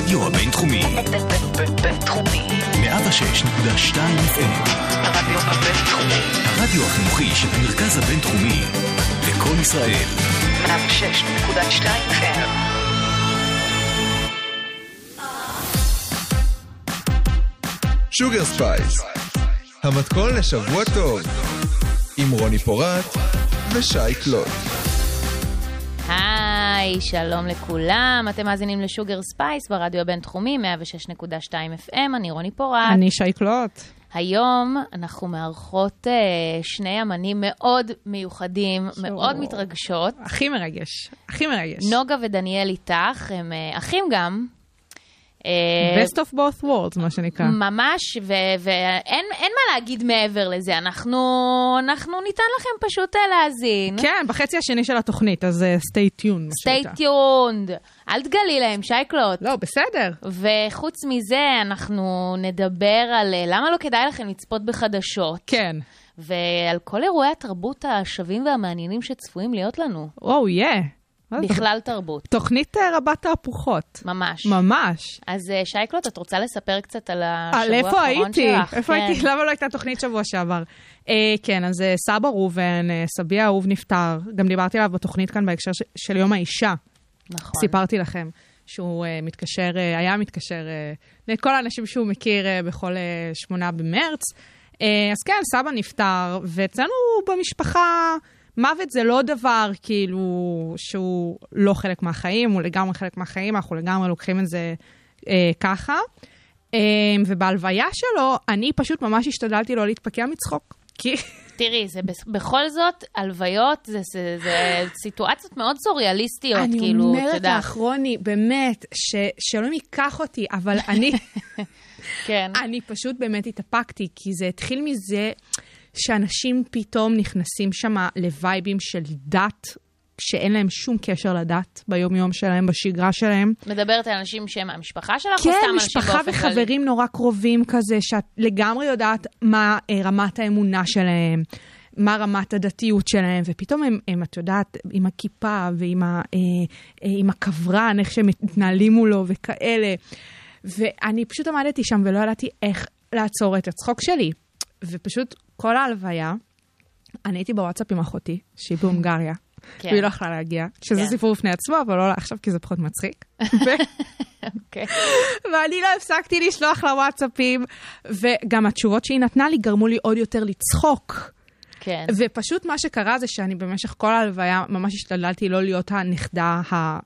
הרדיו הבינתחומי. בינתחומי. 106.2 FM. הרדיו הבינתחומי. הרדיו החינוכי של המרכז הבינתחומי. לקום ישראל. 106.2 FM. שוגר ספייס, המתכון לשבוע טוב, עם רוני פורט ושי קלוט. היי, שלום לכולם, אתם מאזינים לשוגר ספייס ברדיו הבינתחומי, 106.2 FM, אני רוני פורט. אני שייקלוט. היום אנחנו מארחות אה, שני אמנים מאוד מיוחדים, מאוד מתרגשות. הכי מרגש, הכי מרגש. נוגה ודניאל איתך, הם אה, אחים גם. אה, best of both worlds, מה שנקרא. ממש, ואין אין מה להגיד מעבר לזה, אנחנו, אנחנו ניתן לכם פשוט אה, להאזין. כן, בחצי השני של התוכנית, אז uh, stay tuned. stay tuned. אל תגלי להם, שייקלוט. לא, בסדר. וחוץ מזה, אנחנו נדבר על אה, למה לא כדאי לכם לצפות בחדשות, כן. ועל כל אירועי התרבות השווים והמעניינים שצפויים להיות לנו. או, יא. מה זה? בכלל תרבות, תוכנית אה, רבת תהפוכות. ממש. ממש. אז אה, שייקלוט, את רוצה לספר קצת על השבוע על האחרון איפה שלך? הייתי? איפה כן. הייתי? למה לא הייתה תוכנית שבוע שעבר? אה, כן, אז אה, סבא ראובן, אה, סבי האהוב נפטר. גם דיברתי עליו בתוכנית כאן בהקשר של יום האישה. נכון. סיפרתי לכם שהוא uh, מתקשר, uh, היה מתקשר uh, לכל האנשים שהוא מכיר uh, בכל uh, שמונה במרץ. Uh, אז כן, סבא נפטר, ואצלנו במשפחה, מוות זה לא דבר כאילו שהוא לא חלק מהחיים, הוא לגמרי חלק מהחיים, אנחנו לגמרי לוקחים את זה uh, ככה. Uh, ובהלוויה שלו, אני פשוט ממש השתדלתי לא להתפקע מצחוק. כי... תראי, זה בכל זאת, הלוויות זה, זה, זה סיטואציות מאוד סוריאליסטיות, אני כאילו, את אומרת יודעת. לך, רוני, באמת, ש- שאלוהים ייקח אותי, אבל אני... כן. אני פשוט באמת התאפקתי, כי זה התחיל מזה שאנשים פתאום נכנסים שם לווייבים של דת, שאין להם שום קשר לדת ביום-יום שלהם, בשגרה שלהם. מדברת על אנשים שהם מהמשפחה שלך, או כן, משפחה? וחברים נורא קרובים כזה, שאת לגמרי יודעת מה אה, רמת האמונה שלהם. מה רמת הדתיות שלהם, ופתאום הם, הם, את יודעת, עם הכיפה ועם ה, אה, אה, עם הקברן, איך שהם מתנהלים מולו וכאלה. ואני פשוט עמדתי שם ולא ידעתי איך לעצור את הצחוק שלי. ופשוט כל ההלוויה, אני הייתי בוואטסאפ עם אחותי, שהיא בהונגריה, כן. והיא לא יכלה להגיע, שזה כן. סיפור בפני עצמו, אבל לא עכשיו כי זה פחות מצחיק. אוקיי. ואני לא הפסקתי לשלוח לה וואטסאפים, וגם התשובות שהיא נתנה לי גרמו לי עוד יותר לצחוק. כן. ופשוט מה שקרה זה שאני במשך כל ההלוויה ממש השתדלתי לא להיות הנכדה ה... אה,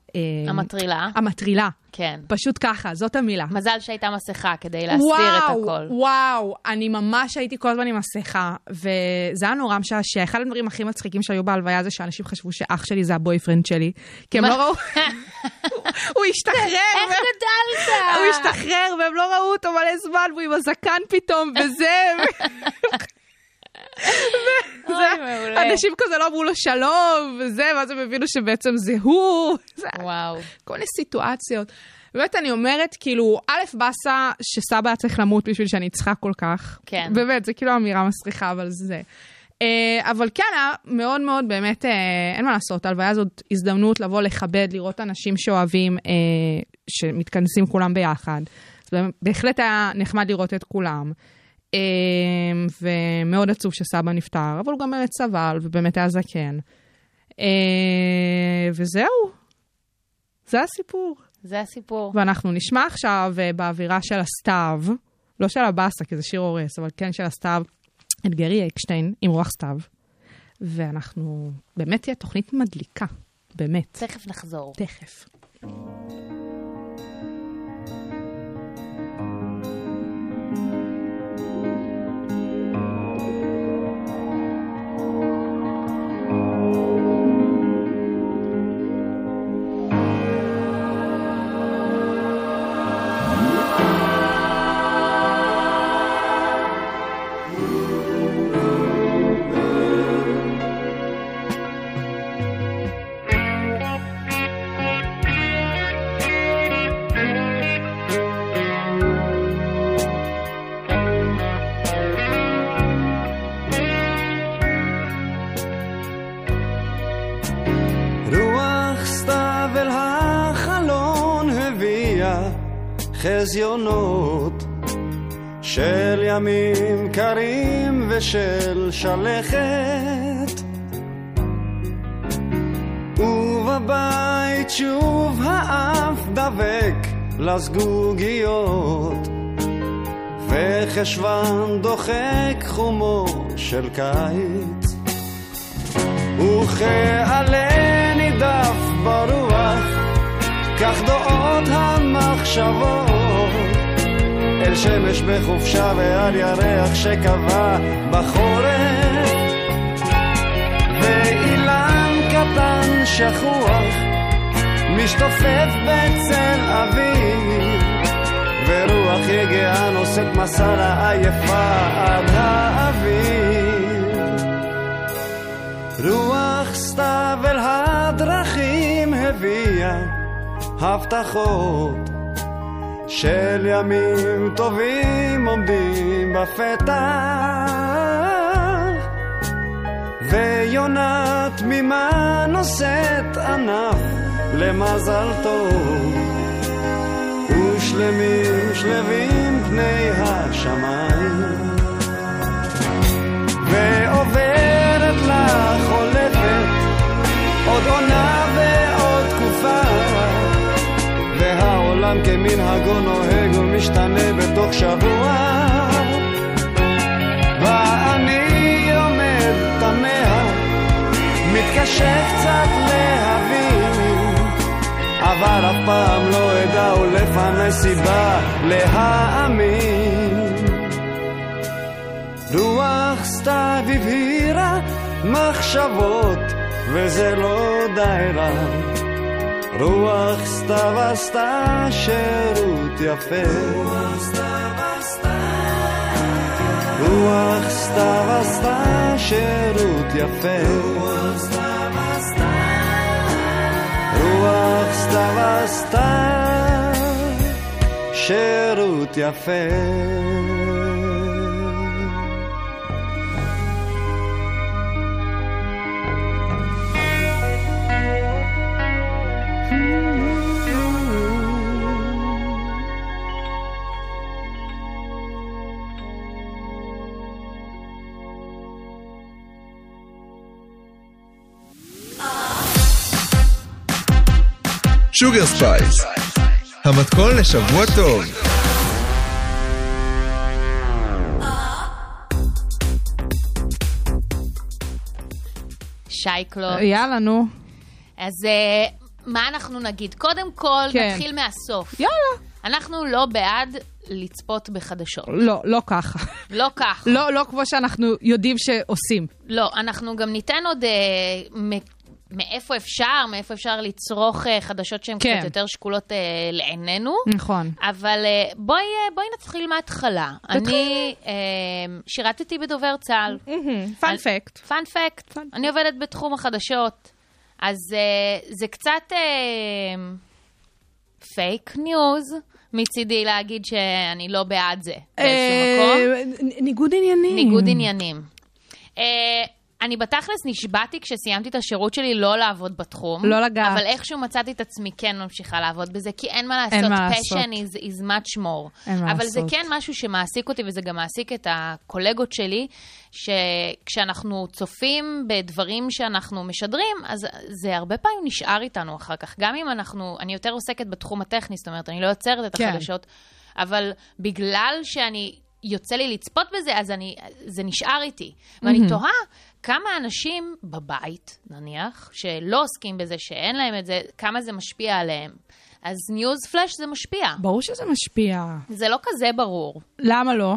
המטרילה. המטרילה. כן. פשוט ככה, זאת המילה. מזל שהייתה מסכה כדי להסתיר את הכל. וואו, וואו, אני ממש הייתי כל הזמן עם מסכה, וזה היה נורא משעשע. אחד הדברים הכי מצחיקים שהיו בהלוויה זה שאנשים חשבו שאח שלי זה הבויפרנד שלי, כי הם? לא ראו... הוא השתחרר, איך גדלת? הוא השתחרר והם לא ראו אותו מלא זמן, והוא עם הזקן פתאום, וזה... אנשים כזה לא אמרו לו שלום, וזה, ואז הם הבינו שבעצם זה הוא. וואו. כל מיני סיטואציות. באמת, אני אומרת, כאילו, א', באסה שסבא היה צריך למות בשביל שאני אצחק כל כך. כן. באמת, זה כאילו אמירה מסריחה, אבל זה. Uh, אבל כן, היה מאוד מאוד, באמת, uh, אין מה לעשות, ההלוויה הזאת הזדמנות לבוא לכבד, לראות אנשים שאוהבים, uh, שמתכנסים כולם ביחד. בהחלט היה נחמד לראות את כולם. Uh, ומאוד עצוב שסבא נפטר, אבל הוא גם באמת סבל, ובאמת היה זקן. Uh, וזהו, זה הסיפור. זה הסיפור. ואנחנו נשמע עכשיו אה, באווירה של הסתיו, לא של הבאסה, כי זה שיר הורס, אבל כן של הסתיו, את גרי אקשטיין עם רוח סתיו. ואנחנו, באמת תהיה תוכנית מדליקה, באמת. תכף נחזור. תכף. חזיונות של ימים קרים ושל שלכת. ובבית שוב האף דבק לזגוגיות וחשוון דוחק חומו של קיץ. וכעלה נידף ברוח כך דועות המחשבות אל שמש בחופשה ועל ירח שקבע בחורף. ואילן קטן שכוח משתופף בצל אביב ורוח יגעה נושאת מסע לעייפה עד האוויר. רוח סתיו אל הדרכים הביאה הבטחות של ימים טובים עומדים בפתח. ויונה תמימה נושאת ענף למזל טוב. ושלמים שלווים פני השמיים. ועוברת לה חולפת עוד עונה והעולם כמנהגו נוהג ומשתנה בתוך שבוע. ואני עומד תמה מתקשה קצת להבין אבל אף פעם לא אדע ולפני סיבה להאמין. רוח סתיו הבהירה מחשבות וזה לא די רע רוח סתיו עשתה שירות יפה. רוח סתיו עשתה שירות יפה. רוח סתיו עשתה שירות יפה שוגר ספייס, המתכון לשבוע טוב. שי קלוט. יאללה, נו. אז אה, מה אנחנו נגיד? קודם כל, כן. נתחיל מהסוף. יאללה. אנחנו לא בעד לצפות בחדשות. לא, לא ככה. לא כך. לא, לא כמו שאנחנו יודעים שעושים. לא, אנחנו גם ניתן עוד אה, מ- מאיפה אפשר, מאיפה אפשר לצרוך אה, חדשות שהן כן. קצת יותר שקולות אה, לעינינו. נכון. אבל אה, בואי, אה, בואי נתחיל מההתחלה. אני אה, שירתתי בדובר צה"ל. Fun אני- fact. Fun fact. Fun אני עובדת בתחום החדשות. אז אה, זה קצת fake news מצידי להגיד שאני לא בעד זה באיזשהו מקום. אה, נ- ניגוד עניינים. ניגוד עניינים. אה, אני בתכלס נשבעתי כשסיימתי את השירות שלי לא לעבוד בתחום. לא לגעת. אבל איכשהו מצאתי את עצמי כן ממשיכה לעבוד בזה, כי אין מה לעשות. אין מה passion לעשות. is, is much more. אין מה אבל זה לעשות. כן משהו שמעסיק אותי, וזה גם מעסיק את הקולגות שלי, שכשאנחנו צופים בדברים שאנחנו משדרים, אז זה הרבה פעמים נשאר איתנו אחר כך. גם אם אנחנו, אני יותר עוסקת בתחום הטכני, זאת אומרת, אני לא יוצרת את כן. החדשות, אבל בגלל שאני... יוצא לי לצפות בזה, אז אני, זה נשאר איתי. ואני תוהה כמה אנשים בבית, נניח, שלא עוסקים בזה, שאין להם את זה, כמה זה משפיע עליהם. אז ניוז פלאש זה משפיע. ברור שזה משפיע. זה לא כזה ברור. למה לא?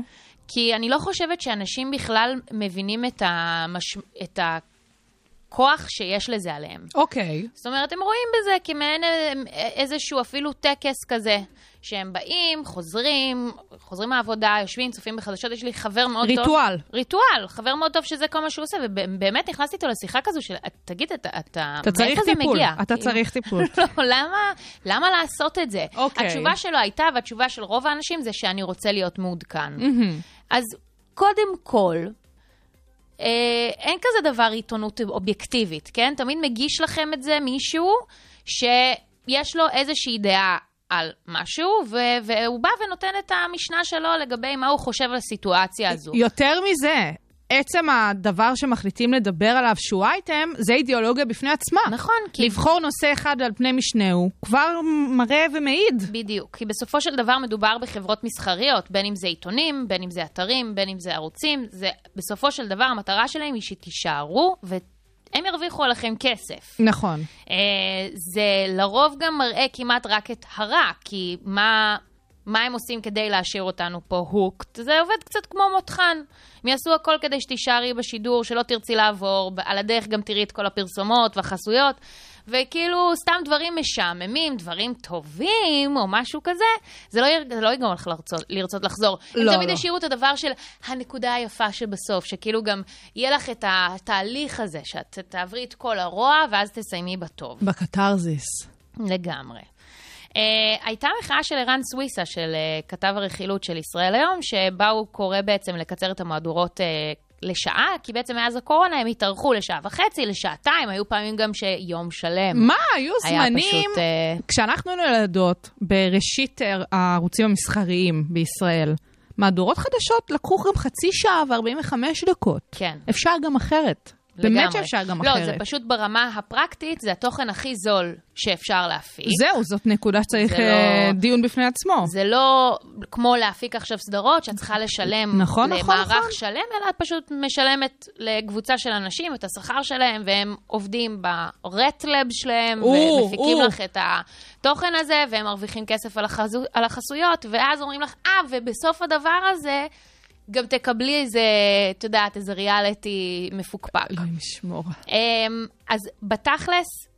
כי אני לא חושבת שאנשים בכלל מבינים את, המש... את הכוח שיש לזה עליהם. אוקיי. זאת אומרת, הם רואים בזה כמעין אה, איזשהו אפילו טקס כזה, שהם באים, חוזרים, חוזרים מהעבודה, יושבים, צופים בחדשות. יש לי חבר מאוד טוב. ריטואל. ריטואל, חבר מאוד טוב שזה כל מה שהוא עושה, ובאמת נכנסתי איתו לשיחה כזו של, תגיד, אתה, אתה, אתה צריך מאיפה זה טיפול. מגיע? אתה צריך טיפול. לא, למה, למה לעשות את זה? אוקיי. התשובה שלו הייתה, והתשובה של רוב האנשים זה שאני רוצה להיות מעודכן. אז קודם כל, אה, אין כזה דבר עיתונות אובייקטיבית, כן? תמיד מגיש לכם את זה מישהו שיש לו איזושהי דעה על משהו, ו- והוא בא ונותן את המשנה שלו לגבי מה הוא חושב על הסיטואציה הזו. יותר מזה, עצם הדבר שמחליטים לדבר עליו שהוא אייטם, זה אידיאולוגיה בפני עצמה. נכון, כי... לבחור נושא אחד על פני משנהו, כבר מראה ומעיד. בדיוק, כי בסופו של דבר מדובר בחברות מסחריות, בין אם זה עיתונים, בין אם זה אתרים, בין אם זה ערוצים, זה בסופו של דבר המטרה שלהם היא שתישארו והם ירוויחו עליכם כסף. נכון. אה, זה לרוב גם מראה כמעט רק את הרע, כי מה, מה הם עושים כדי להשאיר אותנו פה הוקט? זה עובד קצת כמו מותחן. הם יעשו הכל כדי שתישארי בשידור, שלא תרצי לעבור, על הדרך גם תראי את כל הפרסומות והחסויות, וכאילו סתם דברים משעממים, דברים טובים או משהו כזה, זה לא, זה לא יגרום לך לרצות, לרצות לחזור. לא, הם תמיד לא. ישאירו את הדבר של הנקודה היפה שבסוף, שכאילו גם יהיה לך את התהליך הזה, שאת תעברי את כל הרוע ואז תסיימי בטוב. בקתרזיס. לגמרי. Uh, הייתה מחאה של ערן סוויסה, של uh, כתב הרכילות של ישראל היום, שבה הוא קורא בעצם לקצר את המהדורות uh, לשעה, כי בעצם מאז הקורונה הם התארכו לשעה וחצי, לשעתיים, היו פעמים גם שיום שלם. מה, היו היה זמנים... פשוט, אה, כשאנחנו היינו ילדות, בראשית הערוצים המסחריים בישראל, מהדורות חדשות לקחו גם חצי שעה ו-45 דקות. כן. אפשר גם אחרת. באמת. שאפשר גם לא, אחרת. זה פשוט ברמה הפרקטית, זה התוכן הכי זול שאפשר להפיק. זהו, זאת נקודה שצריך זה אה, לא- דיון בפני עצמו. זה לא כמו להפיק עכשיו סדרות, שאת צריכה לשלם נכון, נכון, למערך נכון. שלם, אלא את פשוט משלמת לקבוצה של אנשים את השכר שלהם, והם עובדים ברטלב שלהם, או, ומפיקים או. לך את התוכן הזה, והם מרוויחים כסף על, החזו, על החסויות, ואז אומרים לך, אה, ובסוף הדבר הזה, גם תקבלי איזה, את יודעת, איזה ריאליטי מפוקפק. אלוהים ישמור. אמ, אז בתכלס,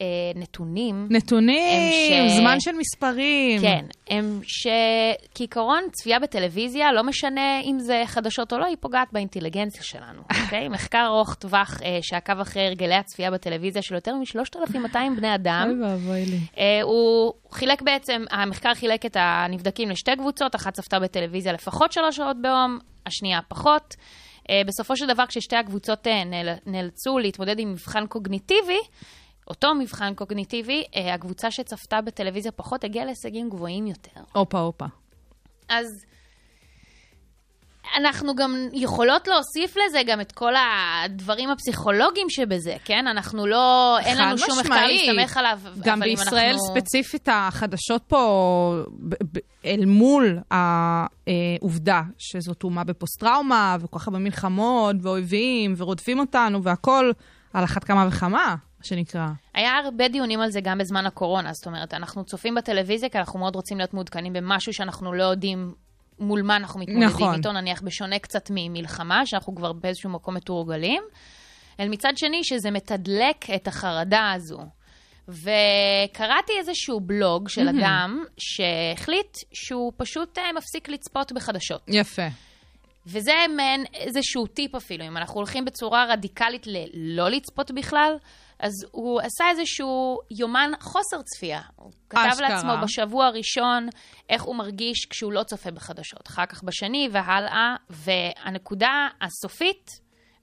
אה, נתונים... נתונים, ש- זמן של מספרים. כן, הם שכעיקרון צפייה בטלוויזיה, לא משנה אם זה חדשות או לא, היא פוגעת באינטליגנציה שלנו, אוקיי? מחקר ארוך טווח אה, שעקב אחרי הרגלי הצפייה בטלוויזיה של יותר מ-3,200 בני אדם. אוי ואבוי לי. אה, הוא חילק בעצם, המחקר חילק את הנבדקים לשתי קבוצות, אחת צפתה בטלוויזיה לפחות שלוש שעות ביום, השנייה פחות. אה, בסופו של דבר, כששתי הקבוצות אה, נאל- נאלצו להתמודד עם מבחן קוגניטיבי, אותו מבחן קוגניטיבי, אה, הקבוצה שצפתה בטלוויזיה פחות הגיעה להישגים גבוהים יותר. הופה, הופה. אז אנחנו גם יכולות להוסיף לזה גם את כל הדברים הפסיכולוגיים שבזה, כן? אנחנו לא, אין לנו שום מחקר. להסתמך עליו. גם בישראל אנחנו... ספציפית, החדשות פה, אל מול העובדה שזאת אומה בפוסט-טראומה, וכל כך הרבה מלחמות, ואויבים, ורודפים אותנו, והכול על אחת כמה וכמה, מה שנקרא. היה הרבה דיונים על זה גם בזמן הקורונה, זאת אומרת, אנחנו צופים בטלוויזיה כי אנחנו מאוד רוצים להיות מעודכנים במשהו שאנחנו לא יודעים מול מה אנחנו מתמודדים נכון. איתו, נניח בשונה קצת ממלחמה, שאנחנו כבר באיזשהו מקום מתורגלים. אל מצד שני, שזה מתדלק את החרדה הזו. וקראתי איזשהו בלוג של אדם שהחליט שהוא פשוט אה, מפסיק לצפות בחדשות. יפה. וזה מעין איזשהו טיפ אפילו, אם אנחנו הולכים בצורה רדיקלית ללא לצפות בכלל, אז הוא עשה איזשהו יומן חוסר צפייה. הוא כתב אשכרה. לעצמו בשבוע הראשון איך הוא מרגיש כשהוא לא צופה בחדשות, אחר כך בשני והלאה, והנקודה הסופית,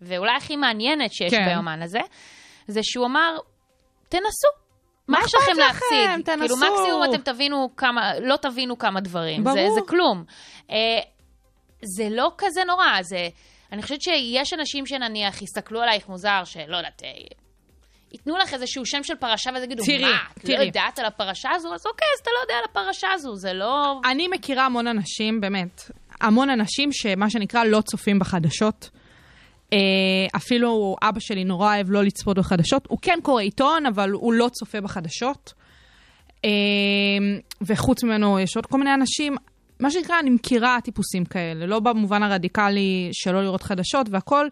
ואולי הכי מעניינת שיש כן. ביומן הזה, זה שהוא אמר, תנסו. מה יש לכם להפסיד? כאילו תנסו. מקסימום אתם תבינו כמה, לא תבינו כמה דברים. זה, ברור. זה כלום. אה, זה לא כזה נורא, זה... אני חושבת שיש אנשים שנניח יסתכלו עלייך מוזר, שלא יודעת, אה, ייתנו לך איזשהו שם של פרשה ואז יגידו, תראי, מה, את לא תראי. יודעת על הפרשה הזו? אז אוקיי, אז אתה לא יודע על הפרשה הזו, זה לא... אני מכירה המון אנשים, באמת, המון אנשים שמה שנקרא לא צופים בחדשות. אה, אפילו אבא שלי נורא אוהב לא לצפות בחדשות. הוא כן קורא עיתון, אבל הוא לא צופה בחדשות. אה, וחוץ ממנו יש עוד כל מיני אנשים. מה שנקרא, אני מכירה טיפוסים כאלה, לא במובן הרדיקלי שלא לראות חדשות והכול.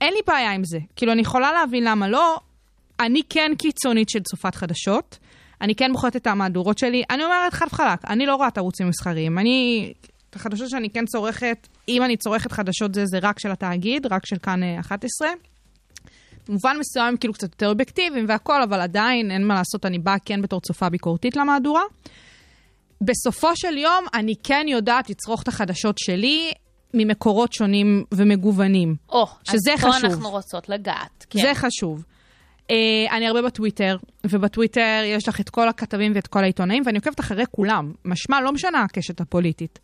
אין לי בעיה עם זה. כאילו, אני יכולה להבין למה לא. אני כן קיצונית של צופת חדשות. אני כן בוחרת את המהדורות שלי. אני אומרת חד וחלק, אני לא רואה את הערוצים המסחריים. אני, את החדשות שאני כן צורכת, אם אני צורכת חדשות זה, זה רק של התאגיד, רק של כאן אה, 11. במובן מסוים כאילו קצת יותר אובייקטיביים והכל, אבל עדיין אין מה לעשות, אני באה כן בתור צופה ביקורתית למהדורה. בסופו של יום, אני כן יודעת לצרוך את החדשות שלי ממקורות שונים ומגוונים. או, שזה אז פה חשוב. אנחנו רוצות לגעת. כן. זה חשוב. Uh, אני הרבה בטוויטר, ובטוויטר יש לך את כל הכתבים ואת כל העיתונאים, ואני עוקבת אחרי כולם. משמע, לא משנה הקשת הפוליטית.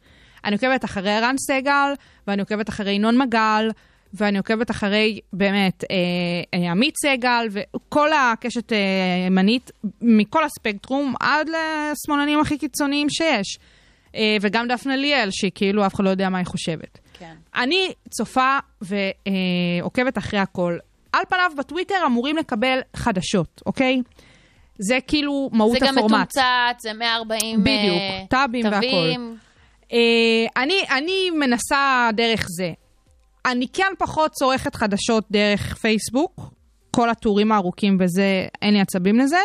אני עוקבת אחרי ערן סגל, ואני עוקבת אחרי ינון מגל, ואני עוקבת אחרי, באמת, אה, אה, עמית סגל, וכל הקשת אה, הימנית, מכל הספקטרום, עד לשמאלנים הכי קיצוניים שיש. אה, וגם דפנה ליאל, שהיא כאילו, אף אחד לא יודע מה היא חושבת. כן. אני צופה ועוקבת אחרי הכל. על פניו בטוויטר אמורים לקבל חדשות, אוקיי? זה כאילו מהות זה גם הפורמט. מתומצת, זה 140 בדיוק, אה, טאבים והכל. תווים. אה, אני, אני מנסה דרך זה. אני כן פחות צורכת חדשות דרך פייסבוק, כל הטורים הארוכים וזה, אין לי עצבים לזה.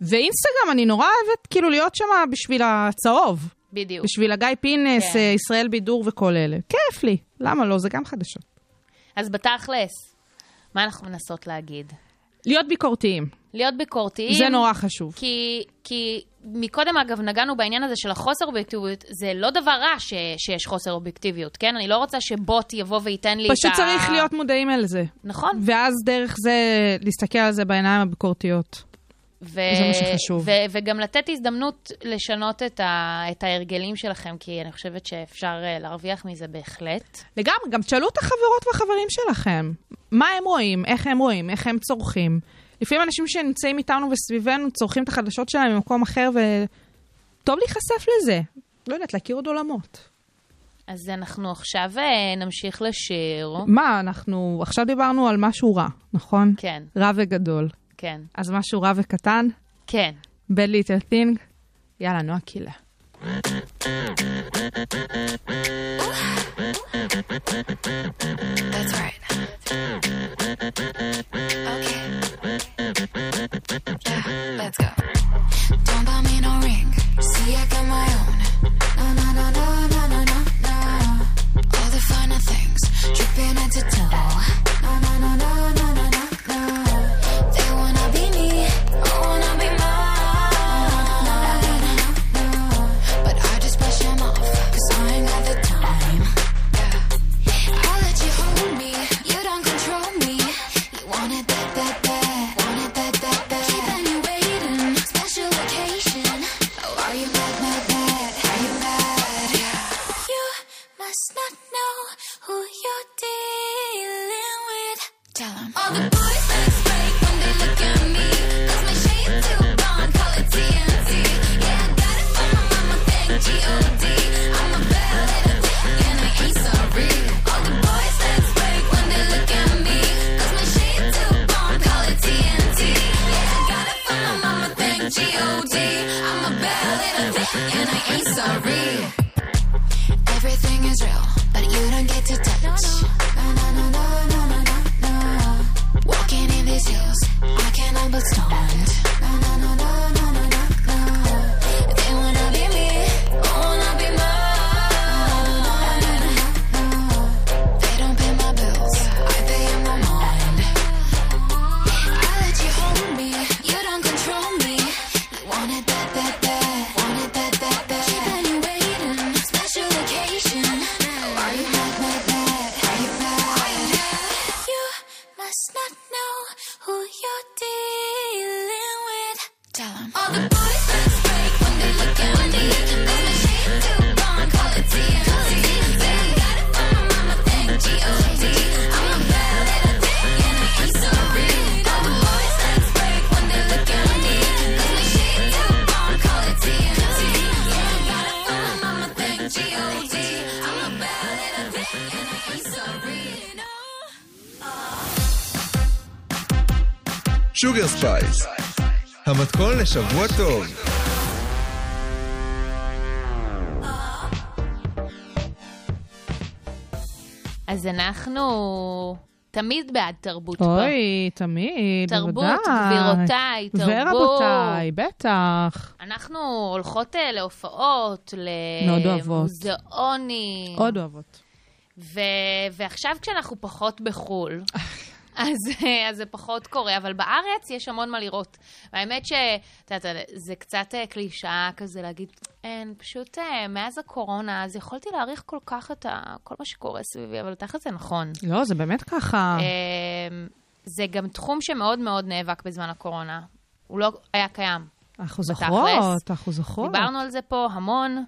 ואינסטגרם, אני נורא אוהבת כאילו להיות שם בשביל הצהוב. בדיוק. בשביל הגיא פינס, כן. אה, ישראל בידור וכל אלה. כיף לי, למה לא? זה גם חדשות. אז בתכלס, מה אנחנו מנסות להגיד? להיות ביקורתיים, להיות ביקורתיים. זה נורא חשוב. כי, כי מקודם, אגב, נגענו בעניין הזה של החוסר אובייקטיביות, זה לא דבר רע ש, שיש חוסר אובייקטיביות, כן? אני לא רוצה שבוט יבוא וייתן לי את ה... פשוט צריך להיות מודעים אל זה. נכון. ואז דרך זה, להסתכל על זה בעיניים הביקורתיות. ו- זה מה שחשוב. ו- וגם לתת הזדמנות לשנות את, ה- את ההרגלים שלכם, כי אני חושבת שאפשר אה, להרוויח מזה בהחלט. לגמרי, גם תשאלו את החברות והחברים שלכם. מה הם רואים, איך הם רואים, איך הם צורכים. לפעמים אנשים שנמצאים איתנו וסביבנו צורכים את החדשות שלהם במקום אחר, וטוב להיחשף לזה. לא יודעת, להכיר עוד עולמות. אז אנחנו עכשיו אה, נמשיך לשיר. מה, אנחנו עכשיו דיברנו על משהו רע, נכון? כן, רע וגדול. כן, אז משהו רע וקטן? כן. bad little thing? יאללה, נועה קילה. That's right. Okay. Yeah, let's go. Don't buy me no ring. See, I got my own. No, no, no, no, no, no, no, no. All the finer things, dripping head to toe. No, no, no, no, no, no, no, no. לשבוע טוב. אז אנחנו תמיד בעד תרבות פה. אוי, תמיד, תרבות, בוודאי. גבירותיי, תרבות. ורבותיי, בטח. אנחנו הולכות אה, להופעות, מאוד אוהבות. למוזיאונים. עוד אוהבות. ו- ועכשיו כשאנחנו פחות בחו"ל, אז, אה, אז זה פחות קורה, אבל בארץ יש המון מה לראות. והאמת שאת יודעת, זה קצת אה, קלישאה כזה להגיד, אין, פשוט אה, מאז הקורונה, אז יכולתי להעריך כל כך את ה- כל מה שקורה סביבי, אבל תכף זה נכון. לא, זה באמת ככה. אה, זה גם תחום שמאוד מאוד נאבק בזמן הקורונה. הוא לא היה קיים. אנחנו. זוכרות, אנחנו זוכרות. דיברנו על זה פה המון, אמ,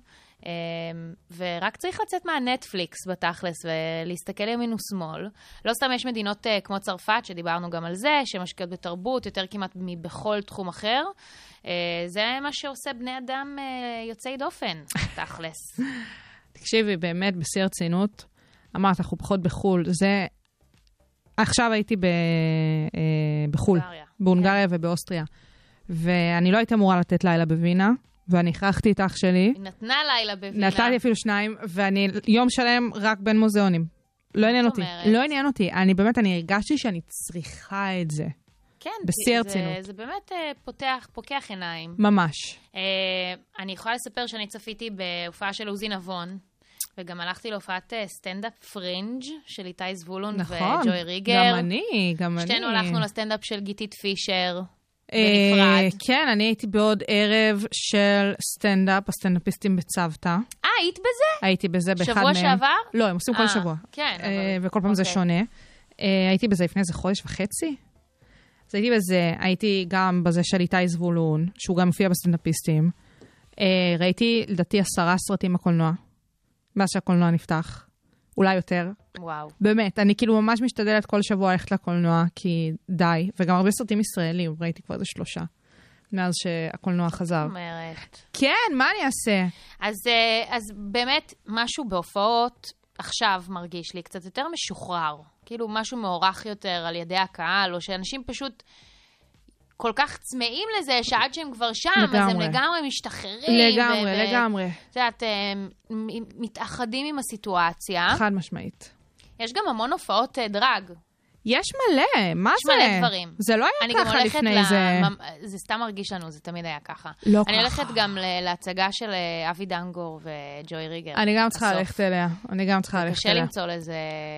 ורק צריך לצאת מהנטפליקס בתכלס ולהסתכל ימין ושמאל. לא סתם יש מדינות אה, כמו צרפת, שדיברנו גם על זה, שמשקיעות בתרבות יותר כמעט מבכל תחום אחר. אה, זה מה שעושה בני אדם אה, יוצאי דופן, תכלס. תקשיבי, באמת, בשיא הרצינות, אמרת, אנחנו פחות בחו"ל. זה... עכשיו הייתי ב... בחו"ל, הונגריה. בהונגריה ובאוסטריה. ואני לא הייתי אמורה לתת לילה בווינה, ואני הכרחתי את אח שלי. היא נתנה לילה בווינה. נתתי אפילו שניים, ואני יום שלם רק בין מוזיאונים. לא עניין אותי. לא עניין אותי. אני באמת, אני הרגשתי שאני צריכה את זה. כן, בשיא זה- הרצינות. זה באמת אה, פותח, פוקח עיניים. ממש. אה, אני יכולה לספר שאני צפיתי בהופעה של עוזי נבון, וגם הלכתי להופעת אה, סטנדאפ פרינג' של איתי זבולון נכון. וג'וי ריגר. גם אני, גם אני. שתינו הלכנו לסטנדאפ של גיתית פישר. אה, בנפרד. כן, אני הייתי בעוד ערב של סטנדאפ, הסטנדאפיסטים בצוותא. אה, היית בזה? הייתי בזה באחד מהם. שבוע שעבר? לא, הם עושים כל אה, שבוע. כן, אה, וכל פעם זה אוקיי. שונה. אה, הייתי בזה לפני איזה חודש וחצי. אז הייתי בזה, הייתי גם בזה של איתי זבולון, שהוא גם מופיע בסטנדאפיסטים. אה, ראיתי, לדעתי, עשרה סרטים בקולנוע, מאז שהקולנוע נפתח. אולי יותר. וואו. באמת, אני כאילו ממש משתדלת כל שבוע ללכת לקולנוע, כי די. וגם הרבה סרטים ישראלים, ראיתי כבר איזה שלושה. מאז שהקולנוע חזר. אומרת. כן, מה אני אעשה? אז, אה, אז באמת, משהו בהופעות עכשיו מרגיש לי קצת יותר משוחרר. כאילו משהו מוערך יותר על ידי הקהל, או שאנשים פשוט כל כך צמאים לזה, שעד שהם כבר שם, אז הם לגמרי. לגמרי משתחררים. לגמרי, ו- לגמרי. את יודעת, מתאחדים עם הסיטואציה. חד משמעית. יש גם המון הופעות אה, דרג. יש מלא, מה יש זה? מלא דברים. זה לא אני היה ככה לפני ל... זה. זה סתם מרגיש לנו, זה תמיד היה ככה. לא אני ככה. הולכת גם להצגה של אה, אבי דנגור וג'וי ריגר. אני גם צריכה. ללכת אליה. אני גם צריכה ללכת קשה אליה. למצוא לזה...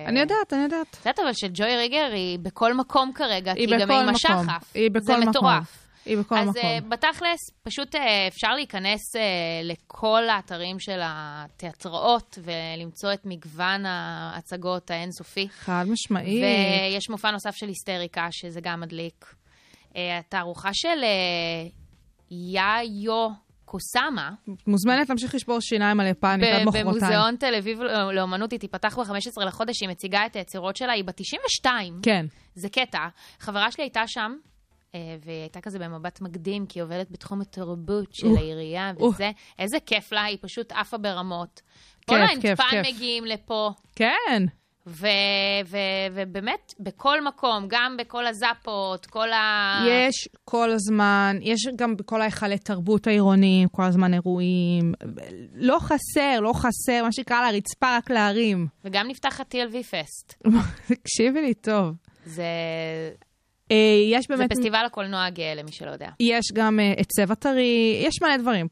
אני יודעת, אני יודעת. את יודעת אבל שג'וי ריגר היא בכל מקום כרגע, כי היא היא גם בכל עם. השחף. היא זה בכל מקום. מטורף. היא בכל אז מקום. אה, בתכלס, פשוט אה, אפשר להיכנס אה, לכל האתרים של התיאטראות ולמצוא את מגוון ההצגות האינסופי. חד משמעית. ויש מופע נוסף של היסטריקה, שזה גם מדליק. אה, התערוכה של אה, יאיו קוסאמה, מוזמנת להמשיך לשבור שיניים על עד ב- מחרתיים. במוזיאון תל אביב לאומנות, היא תיפתח ב-15 לחודש, היא מציגה את היצירות שלה, היא בת 92. כן. זה קטע. חברה שלי הייתה שם, אה, והיא הייתה כזה במבט מקדים, כי היא עובדת בתחום התרבות של העירייה. וזה. איזה כיף לה, היא פשוט עפה ברמות. כיף, כל כיף, האינפן כיף. מגיעים לפה. כן. ו- ו- ובאמת, בכל מקום, גם בכל הזאפות, כל ה... יש כל הזמן, יש גם בכל ההיכלי תרבות העירוניים, כל הזמן אירועים. לא חסר, לא חסר, מה שנקרא על הרצפה רק להרים. וגם נפתח ה-TLV פסט. תקשיבי לי טוב. זה, אה, יש זה באמת, פסטיבל הקולנוע הגאה, למי שלא יודע. יש גם אה, את צבע טרי, יש מלא דברים.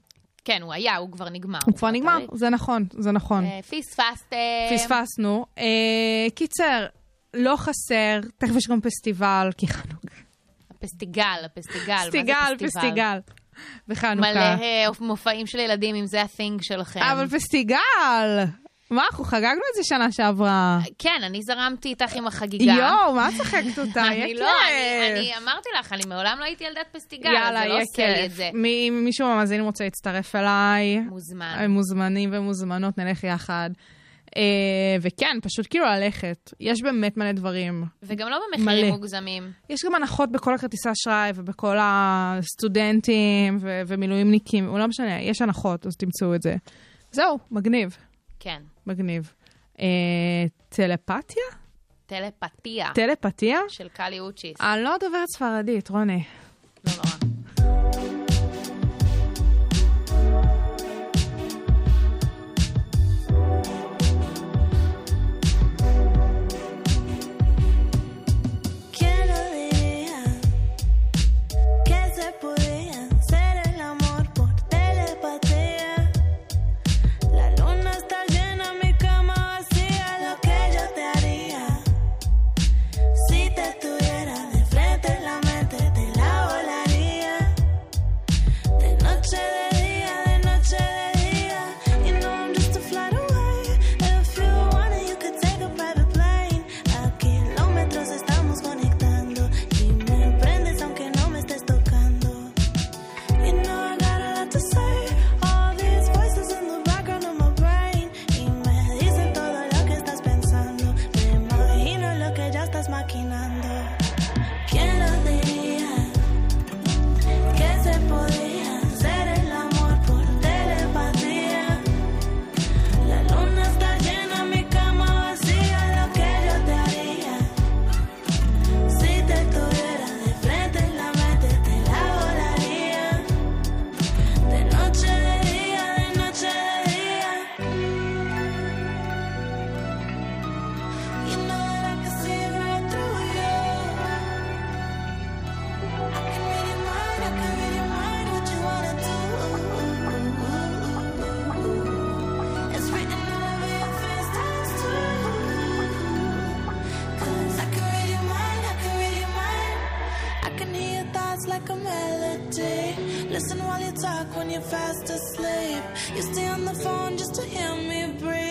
כן, הוא היה, הוא כבר נגמר. הוא כבר נגמר. זה נכון, זה נכון. אה, פספסתם. פספסנו. קיצר, לא חסר, תכף יש גם פסטיבל, כי חנוכה. הפסטיגל, הפסטיגל. מה זה פסטיגל, פסטיגל. בחנוכה. מלא מופעים של ילדים, אם זה ה-thing שלכם. אבל פסטיגל! מה, אנחנו חגגנו את זה שנה שעברה. כן, אני זרמתי איתך עם החגיגה. יואו, מה את צחקת אותה? אני לא, אני, אמרתי לך, אני מעולם לא הייתי ילדת פסטיגל, זה לא עושה לי. את זה. אם מישהו מהמאזינים רוצה להצטרף אליי, מוזמן. הם מוזמנים ומוזמנות, נלך יחד. אה, וכן, פשוט כאילו ללכת. יש באמת מלא דברים. וגם לא במחירים מלא. מוגזמים. יש גם הנחות בכל הכרטיסי אשראי ובכל הסטודנטים ו- ומילואימניקים, לא משנה, יש הנחות, אז תמצאו את זה. זהו, מגניב, כן. מגניב. אה, טלפתיה? טלפתיה טלפתיה? של קלי אוצ'יס. אני לא דוברת ספרדית, רוני. לא נורא. When you're fast asleep. You stay on the phone just to hear me breathe.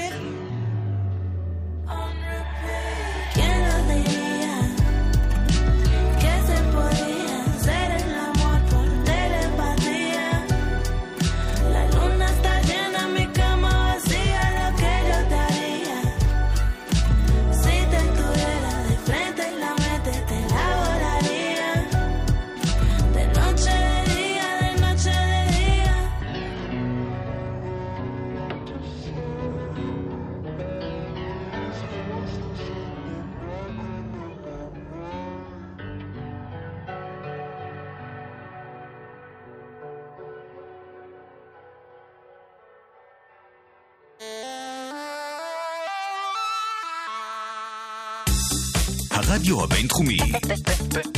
הרדיו הבינתחומי,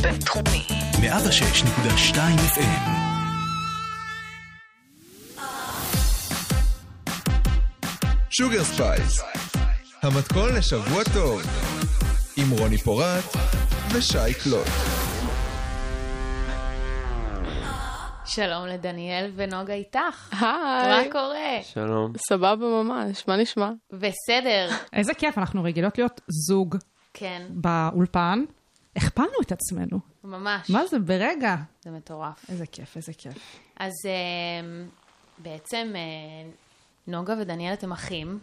בינתחומי. 106.2 FM. שוגר ספייס, המתכון לשבוע טוב, עם רוני פורט ושי קלוט. שלום לדניאל ונוגה איתך. היי. מה קורה? שלום. סבבה ממש, מה נשמע? בסדר, איזה כיף, אנחנו רגילות להיות זוג כן, באולפן. הכפלנו את עצמנו. ממש. מה זה, ברגע? זה מטורף. איזה כיף, איזה כיף. אז אמ, בעצם אה, נוגה ודניאל אתם אחים,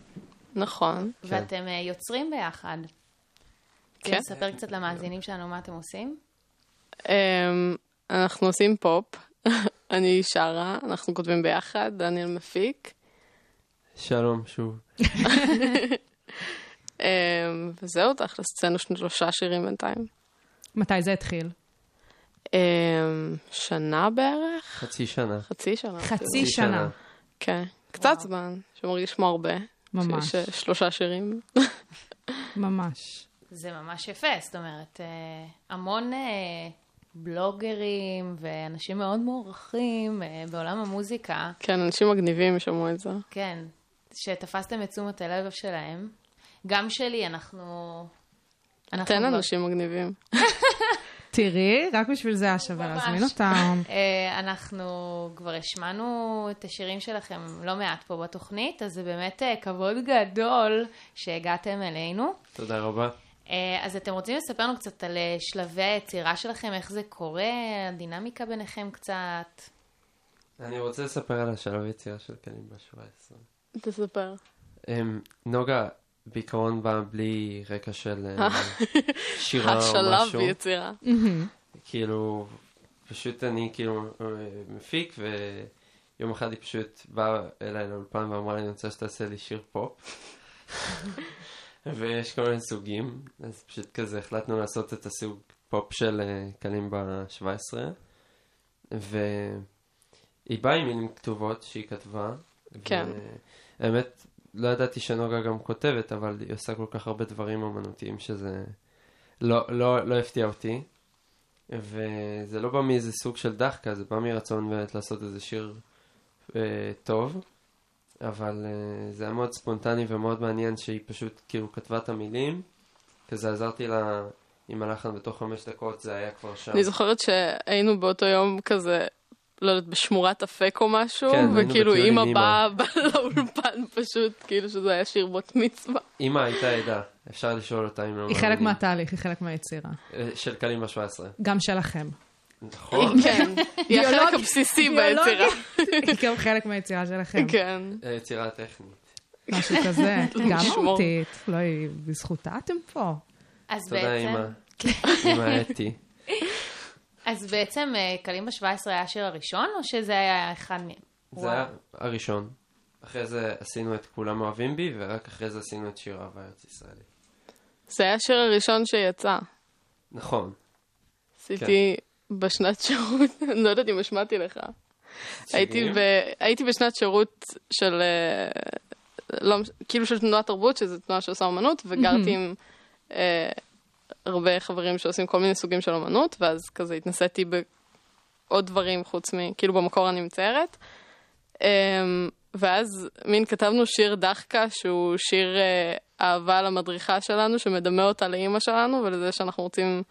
נכון. ואתם אה, יוצרים ביחד. כן. תספר קצת למאזינים שלנו מה אתם עושים. אמ, אנחנו עושים פופ, אני שרה, אנחנו כותבים ביחד, דניאל מפיק. שלום שוב. אמ, וזהו, תכלס, הוצאנו שלושה שירים בינתיים. מתי זה התחיל? אמ, שנה בערך? חצי שנה. חצי שנה. חצי שנה. כן, קצת זמן, שמרגיש כמו הרבה. ממש. שיש שלושה שירים. ממש. זה ממש יפה, זאת אומרת, אה, המון אה, בלוגרים ואנשים מאוד מוערכים אה, בעולם המוזיקה, כן, אנשים מגניבים שמעו את זה. כן, שתפסתם את תשומת הלב שלהם. גם שלי, אנחנו... אנחנו תן כבר- אנשים מגניבים. תראי, רק בשביל זה היה שווה. להזמין אותם. אה, אנחנו כבר השמענו את השירים שלכם לא מעט פה בתוכנית, אז זה באמת אה, כבוד גדול שהגעתם אלינו. תודה רבה. אה, אז אתם רוצים לספר לנו קצת על שלבי היצירה שלכם, איך זה קורה, הדינמיקה ביניכם קצת? אני רוצה לספר על השלב יצירה של קלים ב-17. תספר. אמ, נוגה בעיקרון באה בלי רקע של אה, שירה או השלב משהו. ביצירה. כאילו, פשוט אני כאילו אה, מפיק, ויום אחד היא פשוט באה אליי לאולפן ואמרה לי, אני רוצה שתעשה לי שיר פופ. ויש כל מיני סוגים, אז פשוט כזה החלטנו לעשות את הסוג פופ של אה, קלים ב-17. והיא באה עם מילים כתובות שהיא כתבה. כן. האמת, לא ידעתי שנוגה גם כותבת, אבל היא עושה כל כך הרבה דברים אמנותיים שזה לא, לא, לא הפתיע אותי. וזה לא בא מאיזה סוג של דחקה, זה בא מרצון באמת לעשות איזה שיר אה, טוב. אבל אה, זה היה מאוד ספונטני ומאוד מעניין שהיא פשוט כאילו כתבה את המילים. כזה עזרתי לה עם הלחן בתוך חמש דקות, זה היה כבר שם. אני זוכרת שהיינו באותו יום כזה, לא יודעת, בשמורת אפק או משהו, כן, וכאילו אימא. באה לאולפן פשוט, כאילו שזה היה שיר בת מצווה. אמא הייתה עדה, אפשר לשאול אותה אם לא היא חלק. מהתהליך, היא חלק מהיצירה. אה, של קלים ב-17. גם שלכם. נכון. כן, היא החלק הבסיסי. ביצירה. היא גם חלק מהיצירה שלכם. כן. היצירה הטכנית. משהו כזה. גם לשמור. מהותית. לא, היא בזכותה אתם פה. אז תודה בעצם, אמא. אמא אתי. אז בעצם אה, קלים ב-17 היה השיר הראשון, או שזה היה אחד מהם? זה היה הראשון. אחרי זה עשינו את כולם אוהבים בי, ורק אחרי זה עשינו את שיר אהבה ארץ ישראלי. זה היה השיר הראשון שיצא. נכון. עשיתי בשנת שירות, אני לא יודעת אם השמעתי לך. הייתי? ב, הייתי בשנת שירות של, אה, לא, כאילו של תנועת תרבות, שזו תנועה שעושה אומנות, וגרתי עם אה, הרבה חברים שעושים כל מיני סוגים של אומנות, ואז כזה התנסיתי בעוד דברים חוץ מ... כאילו במקור אני מציירת. אה, ואז מין כתבנו שיר דחקה, שהוא שיר אה, אהבה למדריכה שלנו, שמדמה אותה לאימא שלנו, ולזה שאנחנו רוצים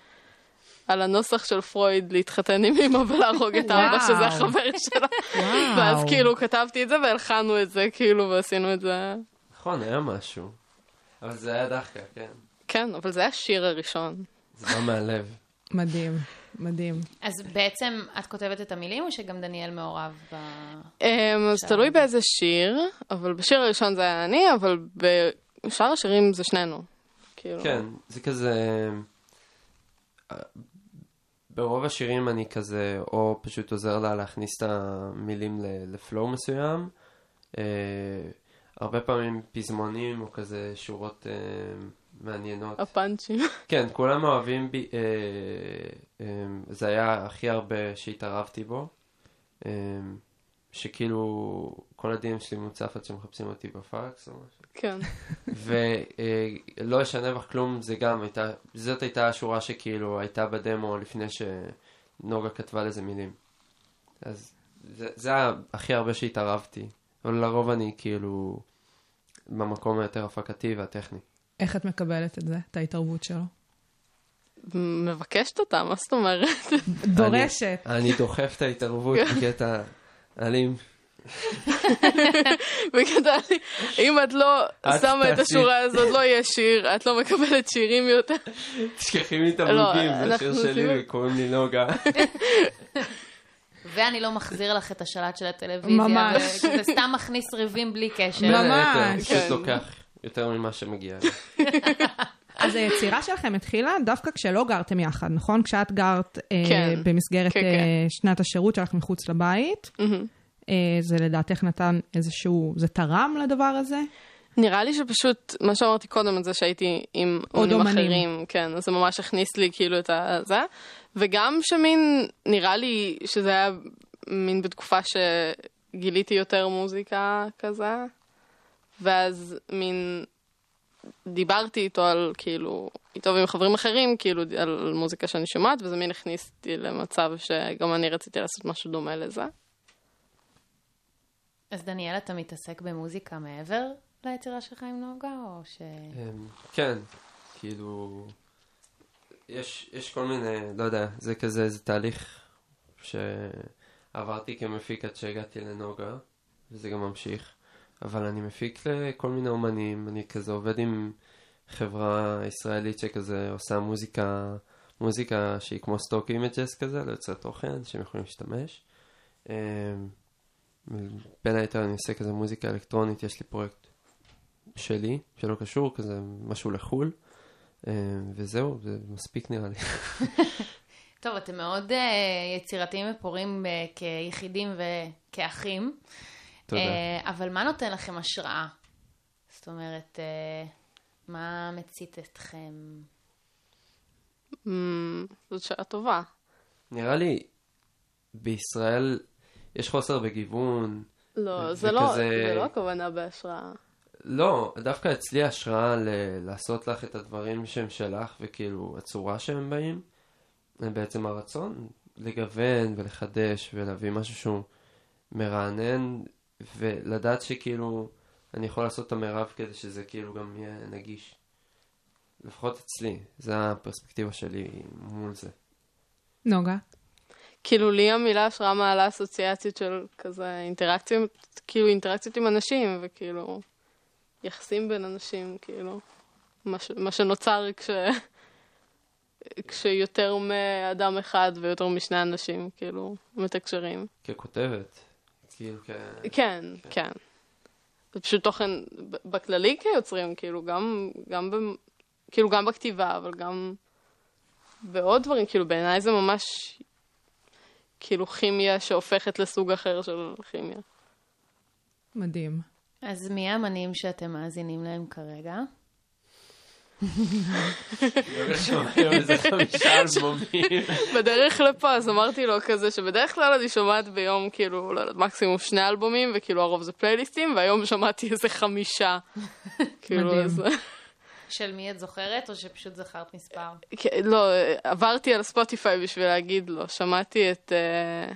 על הנוסח של פרויד להתחתן עם אמא ולהרוג את האבא. שזה החבר שלה. ואז כאילו כתבתי את זה והלחנו את זה, כאילו, ועשינו את זה. נכון, היה משהו. אבל זה היה דחקה, כן. כן, אבל זה השיר הראשון. זה בא מהלב. מדהים, מדהים. אז בעצם את כותבת את המילים, או שגם דניאל מעורב ב... אמ, אז. תלוי באיזה שיר, אבל בשיר הראשון זה היה אני, אבל בשאר השירים זה שנינו. כאילו, כן, זה כזה... ברוב השירים אני כזה, או פשוט עוזר לה להכניס את המילים ל- לפלואו מסוים. אה, הרבה פעמים פזמונים או כזה שורות אה, מעניינות. הפאנצ'ים. כן, כולם אוהבים בי, אה, אה, זה היה הכי הרבה שהתערבתי בו. אה, שכאילו כל הדים שלי מוצף עד שמחפשים אותי בפקס או משהו. כן. ולא ישנה בך כלום, זה גם הייתה, זאת הייתה השורה שכאילו הייתה בדמו לפני שנוגה כתבה לזה מילים. אז זה, זה היה הכי הרבה שהתערבתי, אבל לרוב אני כאילו במקום היותר הפקתי והטכני. איך את מקבלת את זה, את ההתערבות שלו? מבקשת אותה, מה זאת אומרת? דורשת. אני, דוחף את ההתערבות בקטע אלים. בקטע, אם את לא את שמה את. השורה הזאת, לא יהיה שיר, את לא מקבלת שירים יותר. תשכחי לי את לא, המוגים, זה השיר שלי וקוראים לי נוגה. ואני לא מחזיר לך את השלט של הטלוויזיה. ממש. וזה סתם מכניס ריבים בלי קשר. ממש. פשוט כן. לוקח יותר ממה שמגיע לי. אז היצירה שלכם התחילה דווקא כשלא גרתם יחד, נכון? כשאת גרת אה, כן. במסגרת כן, אה, כן. שנת השירות שלך מחוץ לבית. מהמם. אה, זה לדעתך נתן איזשהו, זה תרם לדבר הזה? נראה לי שפשוט, מה שאמרתי קודם, את זה שהייתי עם אומנים. אחרים, כן, אז זה ממש הכניס לי כאילו את זה, וגם שמין, נראה לי שזה היה מין בתקופה שגיליתי יותר מוזיקה כזה, ואז מין דיברתי איתו על כאילו, איתו ועם חברים אחרים, כאילו על מוזיקה שאני שומעת, וזה מין הכניס אותי למצב שגם אני רציתי לעשות משהו דומה לזה. אז דניאל, אתה מתעסק במוזיקה מעבר ליצירה שלך עם נוגה, או ש... אמ, כן, כאילו, יש, יש כל מיני, לא יודע, זה כזה, זה תהליך שעברתי כמפיק עד שהגעתי לנוגה, וזה גם ממשיך, אבל אני מפיק לכל מיני אומנים, אני כזה עובד עם חברה ישראלית שכזה עושה מוזיקה, מוזיקה שהיא כמו stock images כזה, ליוצרי תוכן שהם יכולים להשתמש. אמ, בין היתר אני עושה כזה מוזיקה אלקטרונית, יש לי פרויקט שלי, שלא קשור, כזה משהו לחו"ל, אה, וזהו, זה מספיק נראה לי. טוב, אתם מאוד uh, יצירתיים ופורים uh, כיחידים וכאחים. תודה. Uh, אבל מה נותן לכם השראה? זאת אומרת, uh, מה מצית אתכם? אמ, זאת שאלה טובה. נראה לי, בישראל יש חוסר בגיוון. לא, זה לא, זה לא הכוונה בהשראה. לא, דווקא אצלי השראה ל- לעשות לך את הדברים שהם שלך, וכאילו הצורה שהם באים, זה בעצם הרצון לגוון ולחדש ולהביא משהו שהוא מרענן, ולדעת שכאילו אני יכול לעשות את המרב כדי שזה כאילו גם יהיה נגיש. לפחות אצלי, זו הפרספקטיבה שלי מול זה. נוגה? כאילו לי המילה השראה מעלה אסוציאציות של כזה אינטראקציות, כאילו אינטראקציות עם אנשים, וכאילו יחסים בין אנשים, כאילו. מה, ש, מה שנוצר כש, כשיותר מאדם אחד ויותר משני אנשים, כאילו, מתקשרים. ככותבת, כאילו כ... כן, כן. זה פשוט תוכן בכללי כיוצרים, כאילו, גם, גם, ב, כאילו, גם בכתיבה, אבל גם בעוד דברים, כאילו, בעיניי זה ממש, כאילו, כימיה שהופכת לסוג אחר של כימיה. מדהים. אז מי האמנים שאתם מאזינים להם כרגע? היום איזה חמישה אלבומים. בדרך לפה, אז אמרתי לו כזה, שבדרך כלל אני שומעת ביום, כאילו, לא יודעת, מקסימום שני אלבומים, וכאילו הרוב זה פלייליסטים, והיום שמעתי איזה חמישה. כאילו. אז... של מי את זוכרת, או שפשוט זכרת מספר? כן, לא, עברתי על ספוטיפיי בשביל להגיד לו. שמעתי את... אה,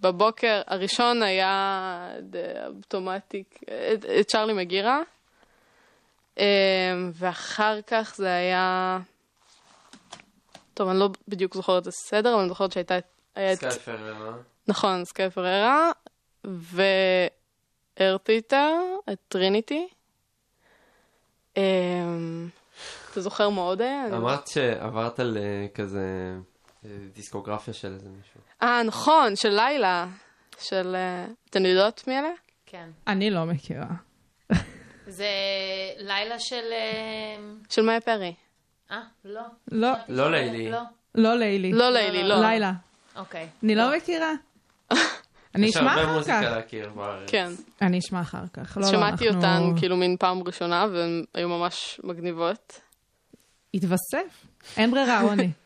בבוקר, הראשון היה אוטומטיק, את, את צ'רלי מגירה, אה, ואחר כך זה היה... טוב, אני לא בדיוק זוכרת את הסדר, אבל אני זוכרת שהייתה... סקאי פררה. נכון, סקאי פררה, והערתי איתה את טריניטי. אמ, אתה זוכר מה עוד היה? אני- אמרת שעברת על אה, כזה אה, דיסקוגרפיה של איזה מישהו. אה, נכון, של לילה. של... אה, אתן יודעות מי אלה? כן. אני לא מכירה. זה לילה של... אה, של מאיה פרי. אה, לא. לא, לא לילי. לא. לא לילי. לא לילי, לא. לילה. אוקיי. אני לא מכירה. אני יש אשמע הרבה אחר מוזיקה כך. להכיר בארץ. כן. אני אשמע אחר כך. לא, לא, שמעתי אנחנו- אותן כאילו מין פעם ראשונה, והן היו ממש מגניבות. התווסף. אין ברירה, רוני.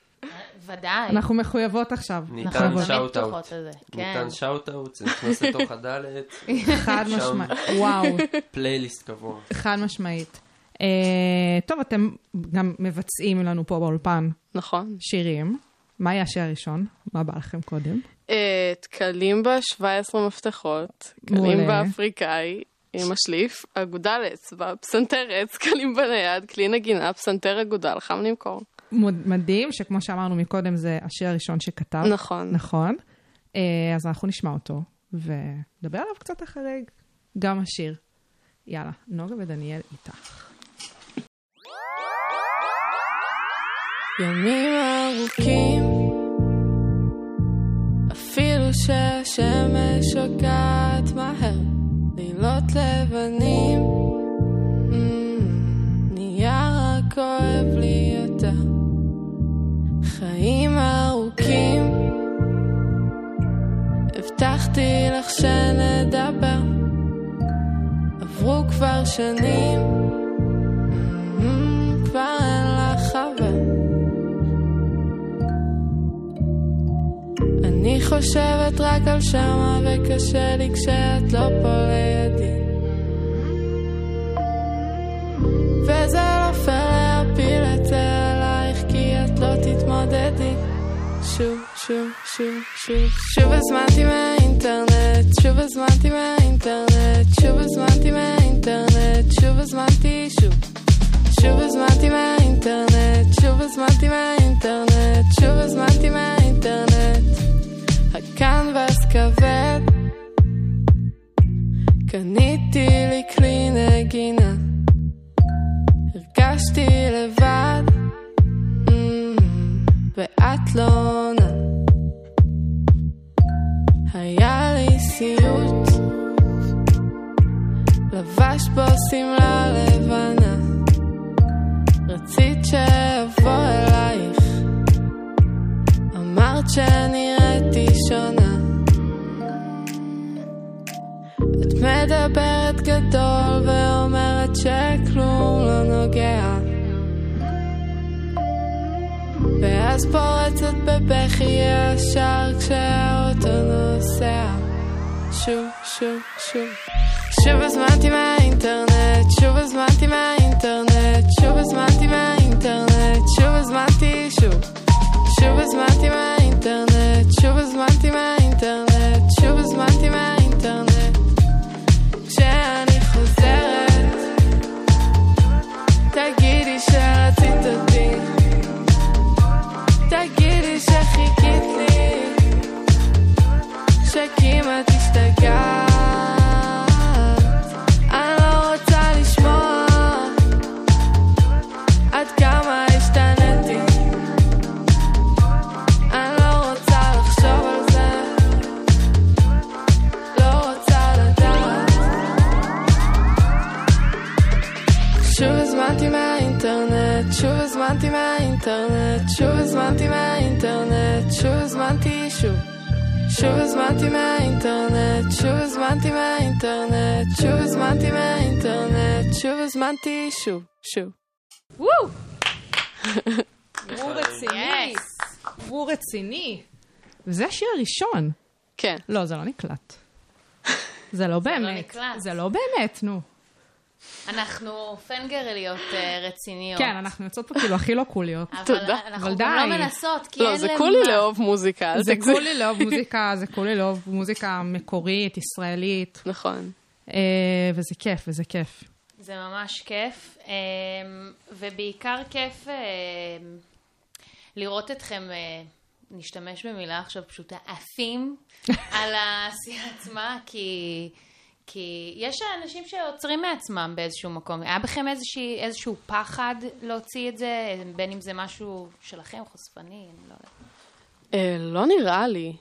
ודאי. אנחנו מחויבות עכשיו. ניתן מחויבות. שאוט פתוחות אאוט. על זה, כן. ניתן שאוט אאוט, זה נכנס לתוך הדלת. חד משמעית. וואו. פלייליסט קבוע. חד משמעית. אה, טוב, אתם גם מבצעים לנו פה באולפן נכון. שירים. מה יהיה השיר הראשון? מה בא לכם קודם? אה, קלימבה 17 מפתחות. קלימבה אפריקאי עם השליף, אגודל אצבע, פסנתר עץ, קלימבה נייד, כלי נגינה, פסנתר אגודל, חם למכור. מדהים, שכמו שאמרנו מקודם, זה השיר הראשון שכתב. נכון. נכון. אה, אז אנחנו נשמע אותו, ונדבר עליו קצת אחרי גם השיר. יאללה, נוגה ודניאל איתך. ימים ארוכים, אפילו שהשמש שוקעת מהר, לילות לבנים, הבטחתי לך שנדבר, עברו כבר שנים, mm, כבר אין לך חבר. אני חושבת רק על שמה וקשה לי כשאת לא פה לידי. וזה לא פייר להפיל את זה עלייך כי את לא תתמודדי. שוב, שוב, שוב, שוב שוב הזמנתי מהאינטרנט שוב הזמנתי מהאינטרנט שוב הזמנתי מהאינטרנט שוב הזמנתי שוב. שוב הזמנתי מהאינטרנט שוב הזמנתי מהאינטרנט שוב הזמנתי מהאינטרנט. הקנבס כבד. קניתי לי כלי נגינה. הרגשתי לבד. Mm, ואת לא עונה היה לי סיוט. לבש בו שמלה לבנה רצית שאבוא אלייך. אמרת שנראיתי שונה. את מדברת גדול ואומרת שכלום לא נוגע ואז פורצת בבכי ישר כשהאוטו נוסע. שוב, שוב, שוב. שוב הזמנתי מהאינטרנט, שוב הזמנתי מהאינטרנט, שוב הזמנתי מהאינטרנט, שוב הזמנתי הזמנתי מהאינטרנט, שוב הזמנתי מהאינטרנט, שוב הזמנתי מהאינטרנט, שוב הזמנתי שוב, שוב. וואו! הוא רציני. הוא רציני. וזה השיר הראשון. כן. לא, זה לא נקלט. זה לא באמת. נקלט. זה לא באמת, נו. אנחנו פנגרליות אה, רציניות. כן, אנחנו יוצאות פה כאילו הכי לא קוליות. אבל תודה. אנחנו אבל לא די. מנסות, כי לא, אין זה למה. קולי לאהוב מוזיקה, זה. קולי לאהוב מוזיקה, זה קולי לאהוב מוזיקה מקורית, ישראלית, נכון. אה, וזה כיף, וזה כיף. זה ממש כיף, אמ, ובעיקר כיף לראות אתכם, אה, נשתמש במילה עכשיו פשוטה, עפים על העשייה עצמה, כי, כי יש אנשים שעוצרים מעצמם באיזשהו מקום. היה בכם איזושהי, איזשהו פחד להוציא את זה, בין אם זה משהו שלכם, חושפני, אני לא יודעת. אה, לא נראה לי.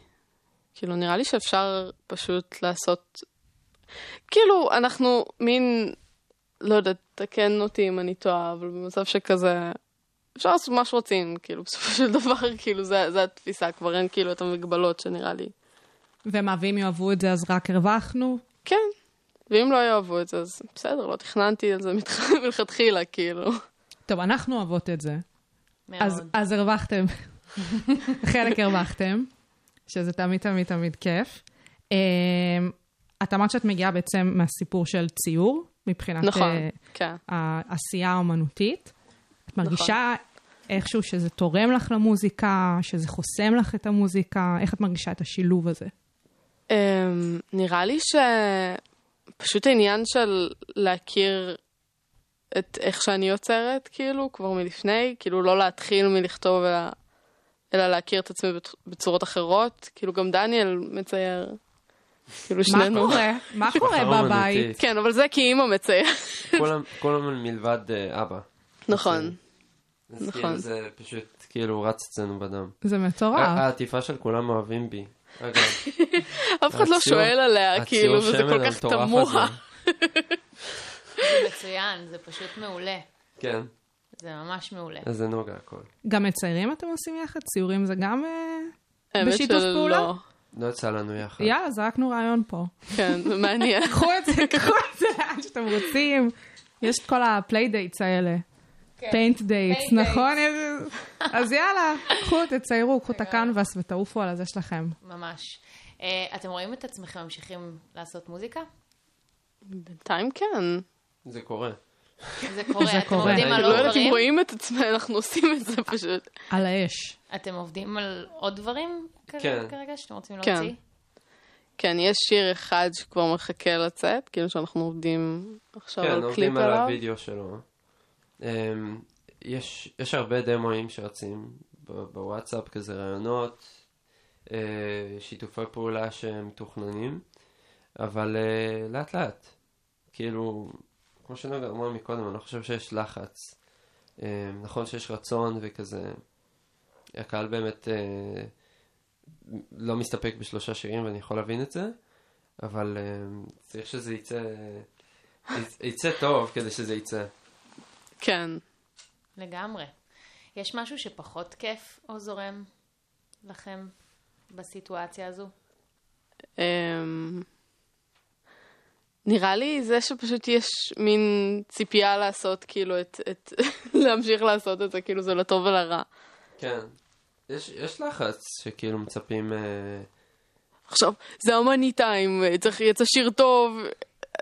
כאילו, נראה לי שאפשר פשוט לעשות... כאילו, אנחנו מין, לא יודעת, תקן אותי אם אני טועה, אבל במצב שכזה... אפשר לעשות מה שרוצים, כאילו, בסופו של דבר, כאילו, זה, זה התפיסה, כבר אין כאילו את המגבלות שנראה לי. ומה, ואם יאהבו את זה אז רק הרווחנו? כן, ואם לא יאהבו את זה, אז בסדר, לא תכננתי על זה מתח- מלכתחילה, כאילו. טוב, אנחנו אוהבות את זה. מאוד. אז, אז הרווחתם. חלק הרווחתם, שזה תמיד תמיד תמיד כיף. אמ, את אמרת שאת מגיעה בעצם מהסיפור של ציור, מבחינת נכון, אה, כן. העשייה האומנותית. את מרגישה נכון. איכשהו שזה תורם לך למוזיקה, שזה חוסם לך את המוזיקה? איך את מרגישה את השילוב הזה? Um, נראה לי שפשוט העניין של להכיר את איך שאני יוצרת, כאילו, כבר מלפני, כאילו לא להתחיל מלכתוב, אלא, אלא להכיר את עצמי בצ- בצורות אחרות. כאילו, גם דניאל מצייר. כאילו, מה שנינו. קורה? מה קורה בבית? כן, אבל זה כי אימא מצייר. כולם- כולם מלבד אה, אבא. נכון. אז נכון. כאילו זה פשוט כאילו רץ אצלנו בדם. זה מטורף. העטיפה של כולם אוהבים בי. אגב, אף אחד לא שואל עליה, כאילו, וזה כל כך תמוה. זה מצוין, זה פשוט מעולה. כן, זה ממש מעולה. אז זה נוגה הכל. גם מציירים אתם עושים יחד? ציורים זה גם אה, בשיתוף. פעולה? לא יצא לנו יחד. יאללה, זרקנו רעיון פה. כן, זה מעניין. קחו את זה, קחו את זה לאן שאתם רוצים. יש את כל ה playdates האלה. Paint dates, Paint dates. נכון? אז יאללה, קחו, תציירו, קחו את הקנבס ותעופו על הזה שלכם. ממש. אה, אתם רואים את עצמכם ממשיכים לעשות מוזיקה? בינתיים כן. זה קורה. זה קורה, אתם. עובדים על לא עוד יודעת אם דברים? רואים את עצמנו, אנחנו עושים את זה פשוט. על האש. אתם עובדים על עוד דברים כרגע- כן. שאתם רוצים כן. להוציא? כן, יש שיר אחד שכבר מחכה לצאת, כאילו שאנחנו עובדים עכשיו כן, על עובדים קליפ על עליו. הוידאו שלו. אמ, יש יש הרבה דמואים שרצים בוואטסאפ, כזה רעיונות, אה, שיתופי פעולה שמתוכננים, אבל אה, לאט לאט. כאילו, כמו שנוגע אמרנו מקודם, אני לא חושב שיש לחץ. אמ, נכון שיש רצון וכזה, הקהל באמת אה, לא מסתפק בשלושה שירים ואני יכול להבין את זה, אבל אה, צריך שזה יצא, יצ- יצא טוב כדי שזה יצא. כן. לגמרי. יש משהו שפחות כיף או זורם לכם בסיטואציה הזו? אמ, נראה לי זה שפשוט יש מין ציפייה לעשות, כאילו, את, את, להמשיך לעשות את זה, כאילו זה לטוב ולרע. כן. יש, יש לחץ שכאילו מצפים, אה, עכשיו, זה המאני טיים, צריך, יצא שיר טוב,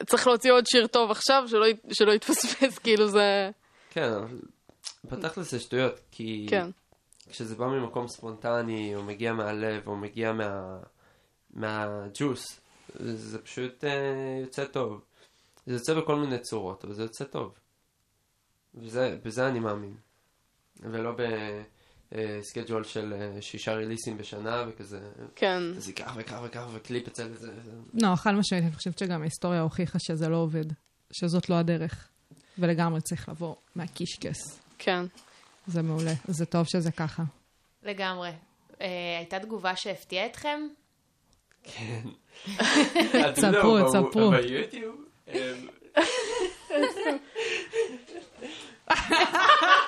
צריך להוציא עוד שיר טוב עכשיו, שלא, שלא יתפספס, כאילו זה... כן, אבל בתכלס זה שטויות, כי כן. כשזה בא ממקום ספונטני, או מגיע מהלב, או מגיע מה, מהג'וס, זה פשוט אה, יוצא טוב. זה יוצא בכל מיני צורות, אבל זה יוצא טוב. וזה, בזה אני מאמין. ולא בסקייג'ול של אה, שישה ריליסים בשנה, וכזה, כן. אז ייקח וכך וכך, וקליפ אצל זה. זה- לא, חד משמעית, אני חושבת שגם ההיסטוריה הוכיחה שזה לא עובד, שזאת לא הדרך. ולגמרי צריך לבוא מהקישקס. כן. זה מעולה, זה טוב שזה ככה. לגמרי. אה, הייתה תגובה שהפתיעה אתכם? כן. תספרו, תספרו. ביוטיוב?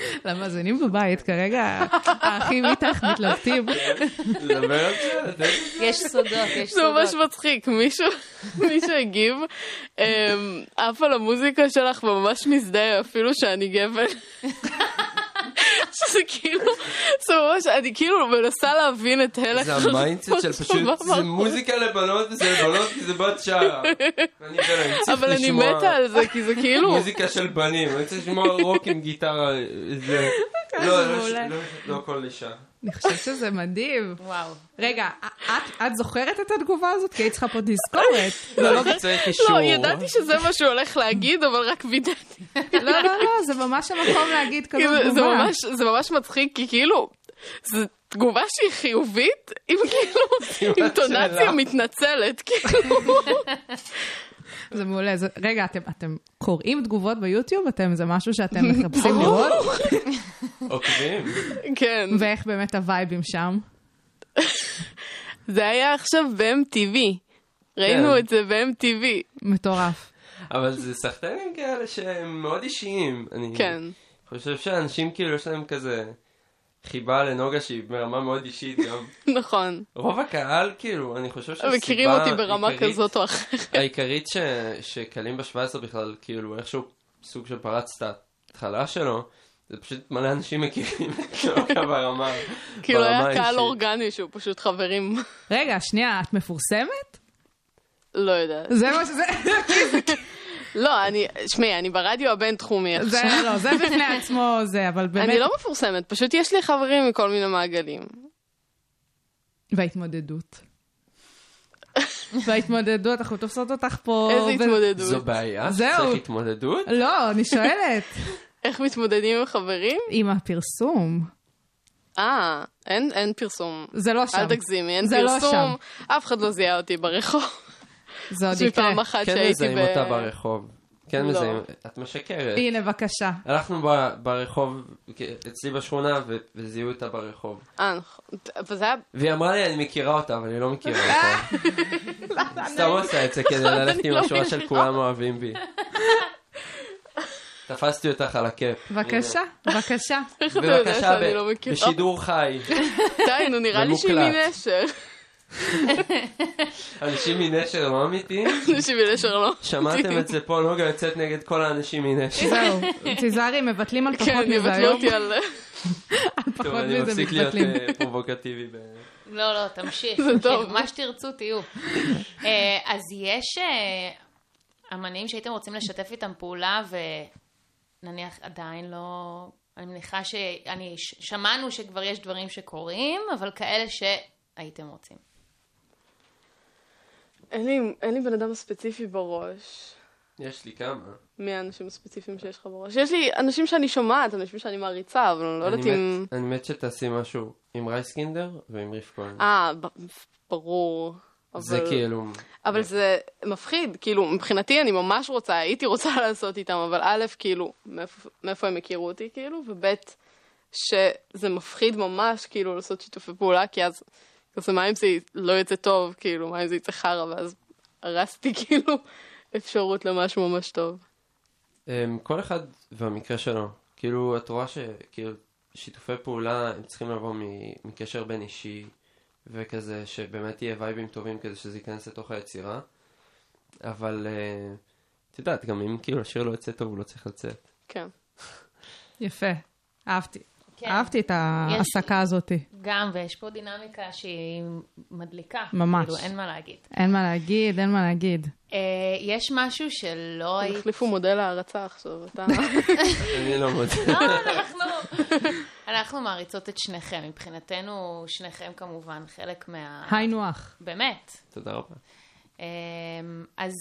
אמ, למאזינים בבית, כרגע האחים איתך מתלבטים. יש סודות, יש זה ממש סודות. מצחיק, מישהו, מישהו הגיב, אמ, עף על המוזיקה שלך וממש מזדהה אפילו שאני גבר. שזה כאילו, זה ממש, אני כאילו מנסה להבין את הלך זה ה mindset של פשוט, זה מוזיקה לבנות וזה לבנות כי זה בת צריך אבל אני מתה על זה, כי זה כאילו, מוזיקה של בנים, אני צריך לשמוע רוק עם גיטרה, זה, לא, לא. לא, לא כל אישה. אני חושבת שזה מדהים. וואו. רגע, את, את זוכרת את התגובה הזאת? כי היית צריכה פה תזכורת. לא, צריך אישור. לא, ידעתי שזה מה שהוא הולך להגיד, אבל רק וידאתי. לא, לא, לא, זה ממש המקום להגיד כזאת כאילו, זה תגובה. ממש- זה ממש מצחיק, כי כאילו, זו תגובה שהיא חיובית, עם כאילו, עם טונציה. מתנצלת, כאילו. זה מעולה. זה, רגע, אתם, אתם קוראים תגובות ביוטיוב? אתם, זה משהו שאתם מחפשים לראות? עוקבים. כן. ואיך באמת הווייבים שם? זה היה עכשיו ב-MTV. ראינו כן. את זה ב-MTV. מטורף. אבל זה סחטנים כאלה שהם מאוד אישיים. אני כן. חושב שאנשים כאילו יש להם כזה חיבה לנוגה שהיא ברמה מאוד אישית גם. נכון. רוב הקהל כאילו, אני חושב שהסיבה מכירים אותי ברמה העיקרית- כזאת או אחרת. העיקרית ש... שקלים ב-17 בכלל, כאילו איכשהו סוג של פרץ את ההתחלה שלו, זה פשוט מלא אנשים מכירים את נוגה ברמה כאילו ברמה היה קהל. אורגני שהוא פשוט חברים. רגע, שנייה, את מפורסמת? לא יודעת. זה מה שזה... לא, אני, שמעי, אני ברדיו הבינתחומי זה, עכשיו. לא, זה בפני עצמו זה, אבל באמת... אני לא מפורסמת, פשוט יש לי חברים מכל מיני מעגלים. וההתמודדות. וההתמודדות, אנחנו תופסות אותך פה... איזה ו- התמודדות? זו בעיה? זהו. צריך התמודדות? לא, אני שואלת. איך מתמודדים עם חברים? עם הפרסום. אה, אין, אין פרסום. זה לא שם. אל תגזימי, אין זה לא פרסום. שם. אף אחד לא זיהה אותי ברחוב. זה עוד יקרה. מפעם אחת כן שהייתי מזהים ב... אותה ברחוב. כן לא. מזהים, את משקרת. הנה, בבקשה. הלכנו ב- ברחוב, אצלי בשכונה, ו- וזיהו אותה ברחוב. אה, נכון. אבל זה היה... והיא אמרה לי, אני מכירה אותה, אבל אני לא מכירה אותה. סתם עושה את זה כדי ללכת עם לא השורה של כולם אוהבים בי. תפסתי אותך על הכיף. בבקשה, בבקשה. איך אתה יודע בבקשה, לא מכירה? בשידור חי. די, נו, נראה לי שהיא. מנשר. אנשים מנשר לא אמיתי? אנשים מנשר לא. שמעתם את זה פה, נוגה יוצאת נגד כל האנשים מנשר. זהו, תיזהרי, מבטלים על פחות כן, מזה יבטלו היום. אותי על... טוב, פחות אני מזה מפסיק להיות. אה, פרובוקטיבי. לא, לא, תמשיך. זה טוב. מה שתרצו, תהיו. אה, אז יש אה, אמנים שהייתם רוצים לשתף איתם פעולה, ונניח עדיין לא... אני מניחה שאני... ש- שמענו שכבר יש דברים שקורים, אבל כאלה שהייתם רוצים. אין לי- אין לי בן אדם ספציפי בראש. יש לי כמה. מי האנשים הספציפיים שיש לך בראש? יש לי אנשים שאני שומעת, אנשים שאני מעריצה, אבל אני לא יודעת אם... אני מת שתעשי משהו עם רייסקינדר ועם ריף כהן. אה, ברור. זה אבל- כאילו... אבל זה מפחיד, כאילו, מבחינתי אני ממש רוצה, הייתי רוצה לעשות איתם, אבל א', כאילו, מאיפה, מאיפה הם הכירו אותי, כאילו, וב', שזה מפחיד ממש, כאילו, לעשות שיתופי פעולה, כי אז, כזה, מה אם זה לא יצא טוב, כאילו, מה אם זה יצא חרא, ואז הרסתי, כאילו, אפשרות למשהו ממש טוב. אמ, כל אחד והמקרה שלו. כאילו, את רואה שכאילו שיתופי פעולה הם צריכים לבוא מ- מקשר בין אישי, וכזה שבאמת יהיה וייבים טובים כדי שזה ייכנס לתוך היצירה. אבל אה, את יודעת, גם אם כאילו השיר לא יוצא טוב, הוא לא צריך לצאת. כן. יפה, אהבתי. כן. אהבתי את ההעסקה הזאת. גם, ויש פה דינמיקה שהיא מדליקה. ממש. כאילו, אין מה להגיד. אין מה להגיד, אין מה להגיד. אה, יש משהו שלא הם היית... החליפו מודל הערצה עכשיו, אתה... אני לא מודה. לא, אנחנו... אנחנו מעריצות את שניכם. מבחינתנו, שניכם כמובן חלק מה... היינו הך. באמת. תודה רבה. אמ, אז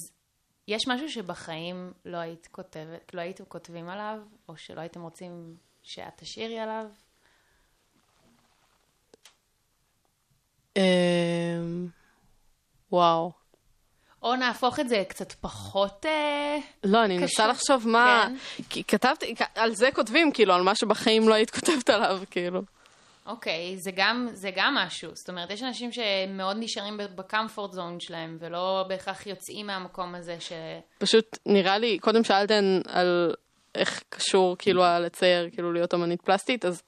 יש משהו שבחיים לא היית כותבת, לא הייתם כותבים עליו, או שלא הייתם רוצים שאת תשאירי עליו? אמ, וואו. או נהפוך את זה קצת פחות... אה, לא, אני מנסה קשור. לחשוב מה... כן. כי כתבתי, על זה כותבים, כאילו, על מה שבחיים לא היית כותבת עליו, כאילו. אוקיי, זה גם, זה גם משהו. זאת אומרת, יש אנשים שמאוד נשארים בקמפורט זון שלהם, ולא בהכרח יוצאים מהמקום הזה ש... פשוט נראה לי, קודם שאלתן על איך קשור כאילו לצייר, כאילו להיות אמנית פלסטית, אז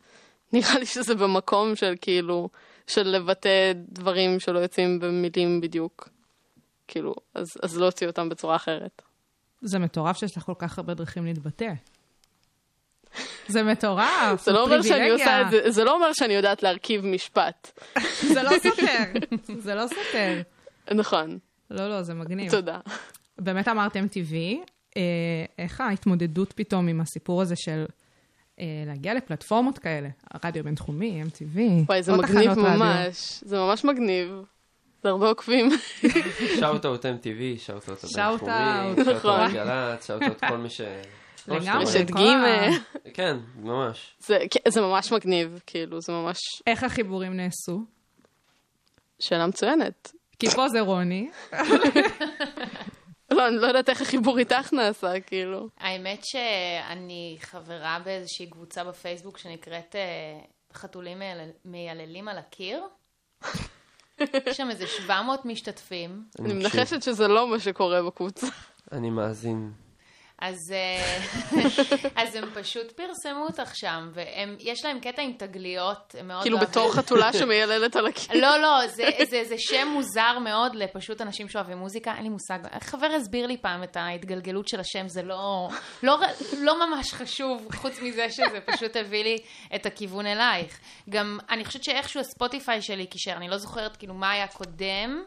נראה לי שזה במקום של כאילו, של לבטא דברים שלא יוצאים במילים בדיוק. כאילו, אז, אז לא הוציאו אותם בצורה אחרת. זה מטורף שיש לך כל כך הרבה דרכים להתבטא. זה מטורף, זה לא אומר שאני. עושה את זה, זה לא אומר שאני יודעת להרכיב משפט. זה לא סותר, זה לא סותר. נכון, לא, לא, זה מגניב. תודה. באמת אמרתם טבעי, איך ההתמודדות פתאום עם הסיפור הזה של אה, להגיע לפלטפורמות כאלה, הרדיו הבינתחומי, MTV, וואי, זה מגניב תחנות רדיו. ממש. זה ממש מגניב. זה הרבה עוקבים. shout-out MTV, shout-out shout-out. הבינתחומי, shout-out נכון. גל"צ, shout-out כל מי ש... לגמרי. רשת כל ג'. כן, ממש. זה כן, זה ממש מגניב, כאילו, זה ממש איך החיבורים נעשו? שאלה מצוינת. כי פה זה רוני. לא, אני לא יודעת איך החיבור איתך נעשה, כאילו. האמת שאני חברה באיזושהי קבוצה בפייסבוק שנקראת אה, חתולים מיילל- מייללים על הקיר. יש שם איזה 700 משתתפים, אני. מנחשת שזה לא מה שקורה בקבוצה. אני מאזין. אז, אה, אז הם פשוט פרסמו אותך שם, ויש להם קטע עם תגליות, מאוד כאילו. בתור חתולה שמייללת על הקיר. לא, לא, זה, זה, זה שם מוזר מאוד לפשוט אנשים שאוהבים מוזיקה, אין לי מושג. חבר הסביר לי פעם את ההתגלגלות של השם, זה לא, לא, לא ממש חשוב, חוץ מזה שזה פשוט הביא לי את הכיוון אלייך. גם, אני חושבת שאיכשהו הספוטיפיי שלי קישר, אני לא זוכרת כאילו מה היה קודם,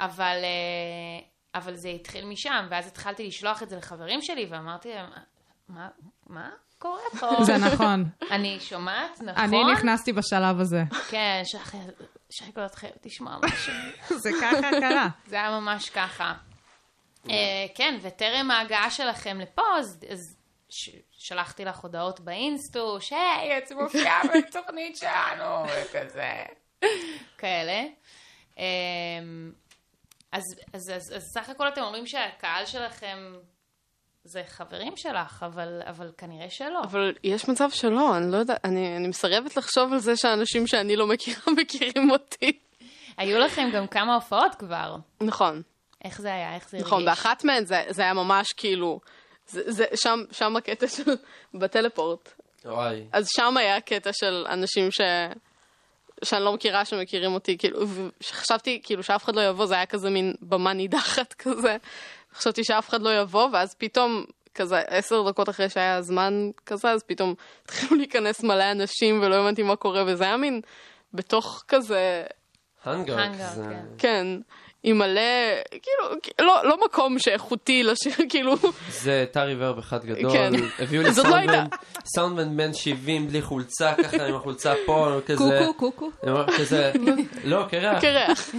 אבל, אה, אבל זה התחיל משם, ואז התחלתי לשלוח את זה לחברים שלי, ואמרתי להם, מה, מה קורה פה? זה נכון. אני שומעת, נכון? אני נכנסתי בשלב הזה. כן, שייקו, את חייבת לשמוע משהו. זה ככה קרה. זה היה ממש ככה. אה, כן, וטרם ההגעה שלכם לפה, אז שלחתי לך הודעות באינסטוש, היי, את מופיעה בתוכנית שלנו, וכזה. כאלה. אז, אז, אז, אז סך הכל אתם אומרים שהקהל שלכם זה חברים שלך, אבל, אבל כנראה שלא. אבל יש מצב שלא, אני לא יודעת, אני, אני מסרבת לחשוב על זה שאנשים שאני לא מכירה מכירים אותי. היו לכם גם כמה הופעות כבר. נכון, איך זה היה? איך זה הרגיש? נכון, באחת מהן זה, זה היה ממש כאילו, זה, זה, שם, שם הקטע של, בטלפורט. וואי. אז שם היה קטע של אנשים ש... שאני לא מכירה שמכירים אותי, כאילו, וחשבתי כאילו שאף אחד לא יבוא, זה היה כזה מין במה נידחת כזה. חשבתי שאף אחד לא יבוא, ואז פתאום, כזה עשר דקות אחרי שהיה זמן כזה, אז פתאום התחילו להיכנס מלא אנשים ולא הבנתי מה קורה, וזה היה מין בתוך כזה, הנגר, הנגר, זה... כן. עם מלא, כאילו, לא, לא מקום שאיכותי לשיר, כאילו, זה תא ריברב אחד גדול, כן. הביאו לי זאת לא סאונדמן, הייתה- סאונדמן בן 70 בלי חולצה, ככה עם החולצה פה, כזה, קוקו, קוקו. אני אומר, כזה, לא, קרח, קרח.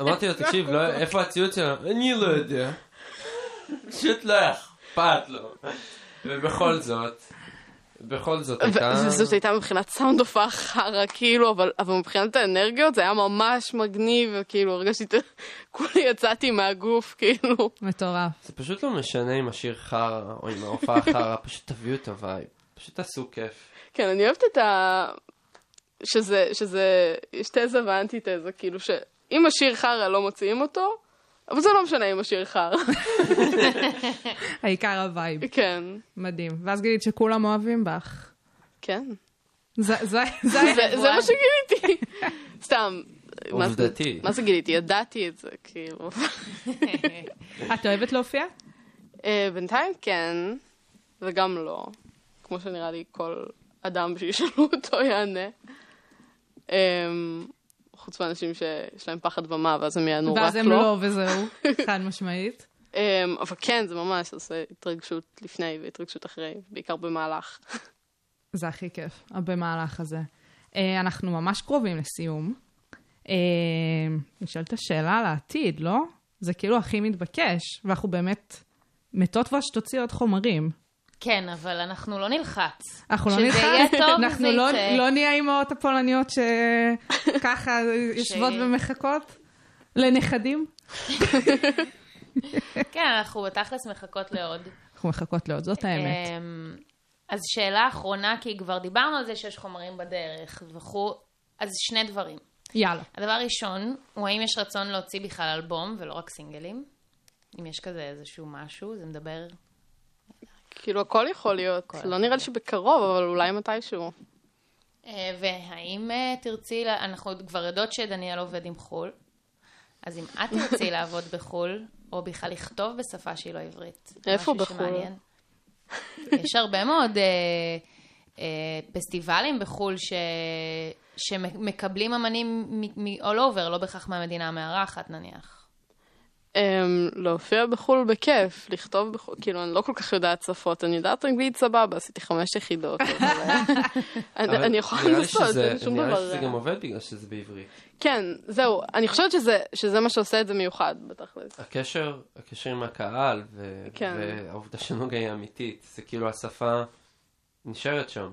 אמרתי לו, תקשיב, לא, איפה הציוד שלו? אני לא יודע, פשוט לא אכפת לו, ובכל זאת, בכל זאת הייתה, וזאת הייתה מבחינת סאונד הופעה חרא, כאילו, אבל, אבל מבחינת האנרגיות זה היה ממש מגניב, וכאילו הרגשתי, את- כולי יצאתי מהגוף, כאילו. מטורף. זה פשוט לא משנה אם השיר חרא או אם ההופעה חרא, פשוט תביאו את ה vibe, פשוט תעשו כיף. כן, אני אוהבת את ה... שזה, שזה, יש תזה ואנטיתזה, כאילו שאם השיר חרא לא מוציאים אותו, אבל זה לא משנה אם השיר חרא. העיקר ה vibe. כן, מדהים. ואז גילית שכולם אוהבים בך. כן. זה, זה, זה, זה, זה מה שגיליתי. סתם. עובדתי. מה זה גיליתי? ידעתי את זה, כאילו. את אוהבת להופיע? אה, בינתיים כן, וגם לא. כמו שנראה לי כל אדם שישאלו אותו יענה. חוץ מאנשים שיש להם פחד במה, ואז הם יענו רק ואז הם לא, וזהו. חד משמעית. אמ, אבל כן, זה ממש עושה התרגשות לפני והתרגשות אחרי, בעיקר במהלך. זה הכי כיף, במהלך הזה. אה, אנחנו ממש קרובים לסיום. אה, נשאלת השאלה על העתיד, לא? זה כאילו הכי מתבקש, ואנחנו באמת מתות כבר שתוציא עוד חומרים. כן, אבל אנחנו לא נלחץ. אנחנו לא שזה נלחץ, יהיה טוב, אנחנו זה לא, יצא. לא נהיה האימהות הפולניות שככה יושבות ומחכות לנכדים. כן, אנחנו בתכלס מחכות לעוד. אנחנו מחכות לעוד, זאת האמת. אמ, אז שאלה אחרונה, כי כבר דיברנו על זה שיש חומרים בדרך וכו', אז שני דברים. יאללה. הדבר הראשון, הוא האם יש רצון להוציא בכלל אלבום ולא רק סינגלים? אם יש כזה איזשהו משהו, זה מדבר... כאילו, הכל יכול להיות. לא נראה לי שבקרוב, אבל אולי מתישהו. אה, והאם אה, תרצי, אנחנו כבר יודעות שדניאל עובד עם חו"ל, אז אם את תרצי לעבוד בחו"ל, או בכלל לכתוב בשפה שהיא לא עברית. איפה בחו"ל? שמעניין. יש הרבה מאוד אה, אה, פסטיבלים בחו"ל ש... שמקבלים אמנים מ-all over, לא בהכרח מהמדינה המארחת נניח. אמ, להופיע בחו"ל בכיף, לכתוב בחו"ל, כאילו, אני לא כל כך יודעת שפות, אני יודעת אנגלית סבבה, עשיתי חמש יחידות. אה, אני- אני יכולה לנסות, אין שום נראה לי דבר. שזה אה. גם עובד בגלל שזה בעברית. כן, זהו, אני חושבת שזה, שזה מה שעושה את זה מיוחד, בתכלס. הקשר, הקשר עם הקהל, כן. והעובדה שנוגה היא אמיתית, זה כאילו השפה נשארת שם.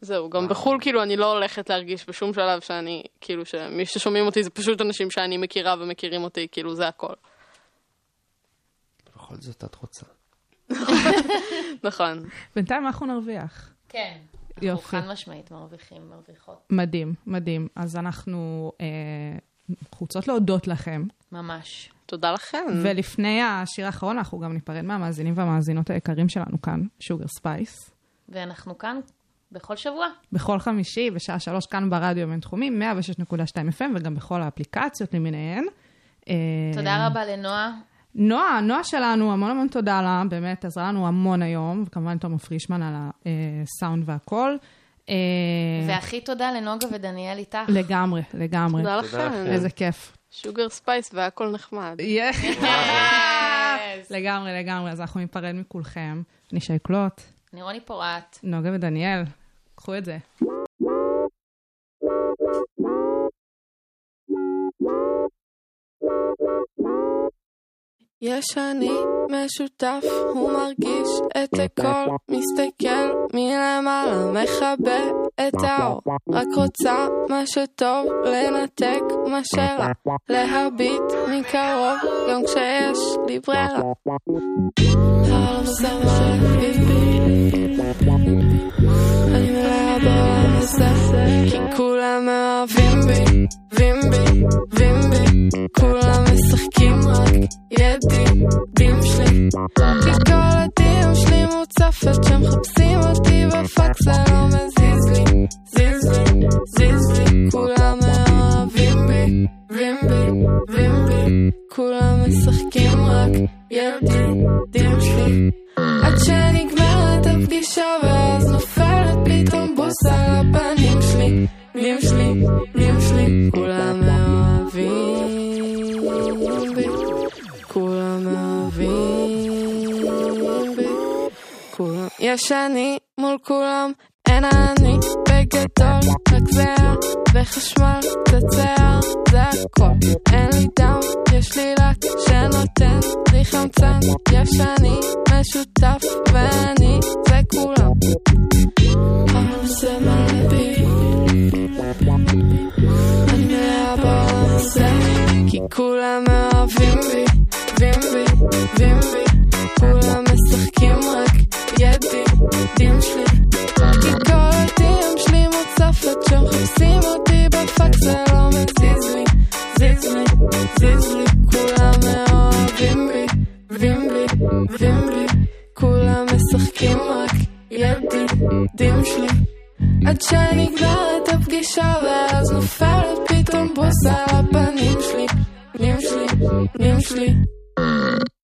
זהו, גם בחו"ל כאילו אני לא הולכת להרגיש בשום שלב שאני, כאילו שמי ששומעים אותי זה פשוט אנשים שאני מכירה ומכירים אותי, כאילו זה הכל. בכל זאת את רוצה. נכון. בינתיים אנחנו נרוויח. כן. אנחנו יופי. חד משמעית מרוויחים, מרוויחות. מדהים, מדהים. אז אנחנו אה, אנחנו רוצות להודות לכם. ממש. תודה לכם. ולפני השיר האחרון, אנחנו גם ניפרד מהמאזינים והמאזינות היקרים שלנו כאן, Sugar Spice. ואנחנו כאן בכל שבוע. בכל חמישי, בשעה שלוש, כאן ברדיו הבינתחומי, 106.2 FM, וגם בכל האפליקציות למיניהן. אה, תודה רבה לנועה. נועה, נועה שלנו, המון המון תודה לה, באמת עזרה לנו המון היום, וכמובן תומר פרישמן על הסאונד והכל. אה, והכי תודה לנוגה ודניאל איתך. לגמרי, לגמרי. תודה לכם. לכם. איזה כיף. Sugar Spice והכל נחמד. לגמרי, לגמרי. אז אנחנו ניפרד מכולכם. אני שייקלוט, אני רוני פורט. נוגה ודניאל, קחו את זה. יש אני משותף, הוא מרגיש את הכל, מסתכל מלמעלה, מכבה את האור, רק רוצה מה שטוב, לנתק מה שרע, להביט מקרוב, גם כשיש לי ברירה. אני מלאה הזה, כי כולם מאוהבים בי, בים בי, בים בי, כולם משחקים רק ידידים שלי. כי כל הדיום שלי מוצפת שמחפשים אותי בפאק זה לא מזיז לי, זיז לי, זיז לי, כולם מאוהבים בי, בים בי, בים בי, כולם משחקים רק ידידים שלי. עד שנגמרת הפנים שלי, בים שלי, בים שלי, כולם מאוהבים בי, כולם מאוהבים בי, כולם, יש אני מול כולם, אין אני בגדול, רק זהה וחשמל, קצת זה הכל, אין לי דם, יש לי לק שנותן לי חמצן, יש אני משותף ואני כולם. העולם זה מלא בי, אני מלאה הזה, כי כולם מאוהבים בי, בים בי, בים בי, כולם משחקים רק ידידים שלי, כי כל הדיום שלי מוצפת שמחפשים אותי בפאק זה לא מזיז לי, זיז לי, זיז לי, כולם מאוהבים בי, בים בי, בים בי, כולם משחקים רק ידידים שלי. עד שנגמרת הפגישה ואז נופלת פתאום בוס על הפנים שלי, פנים שלי, פנים שלי.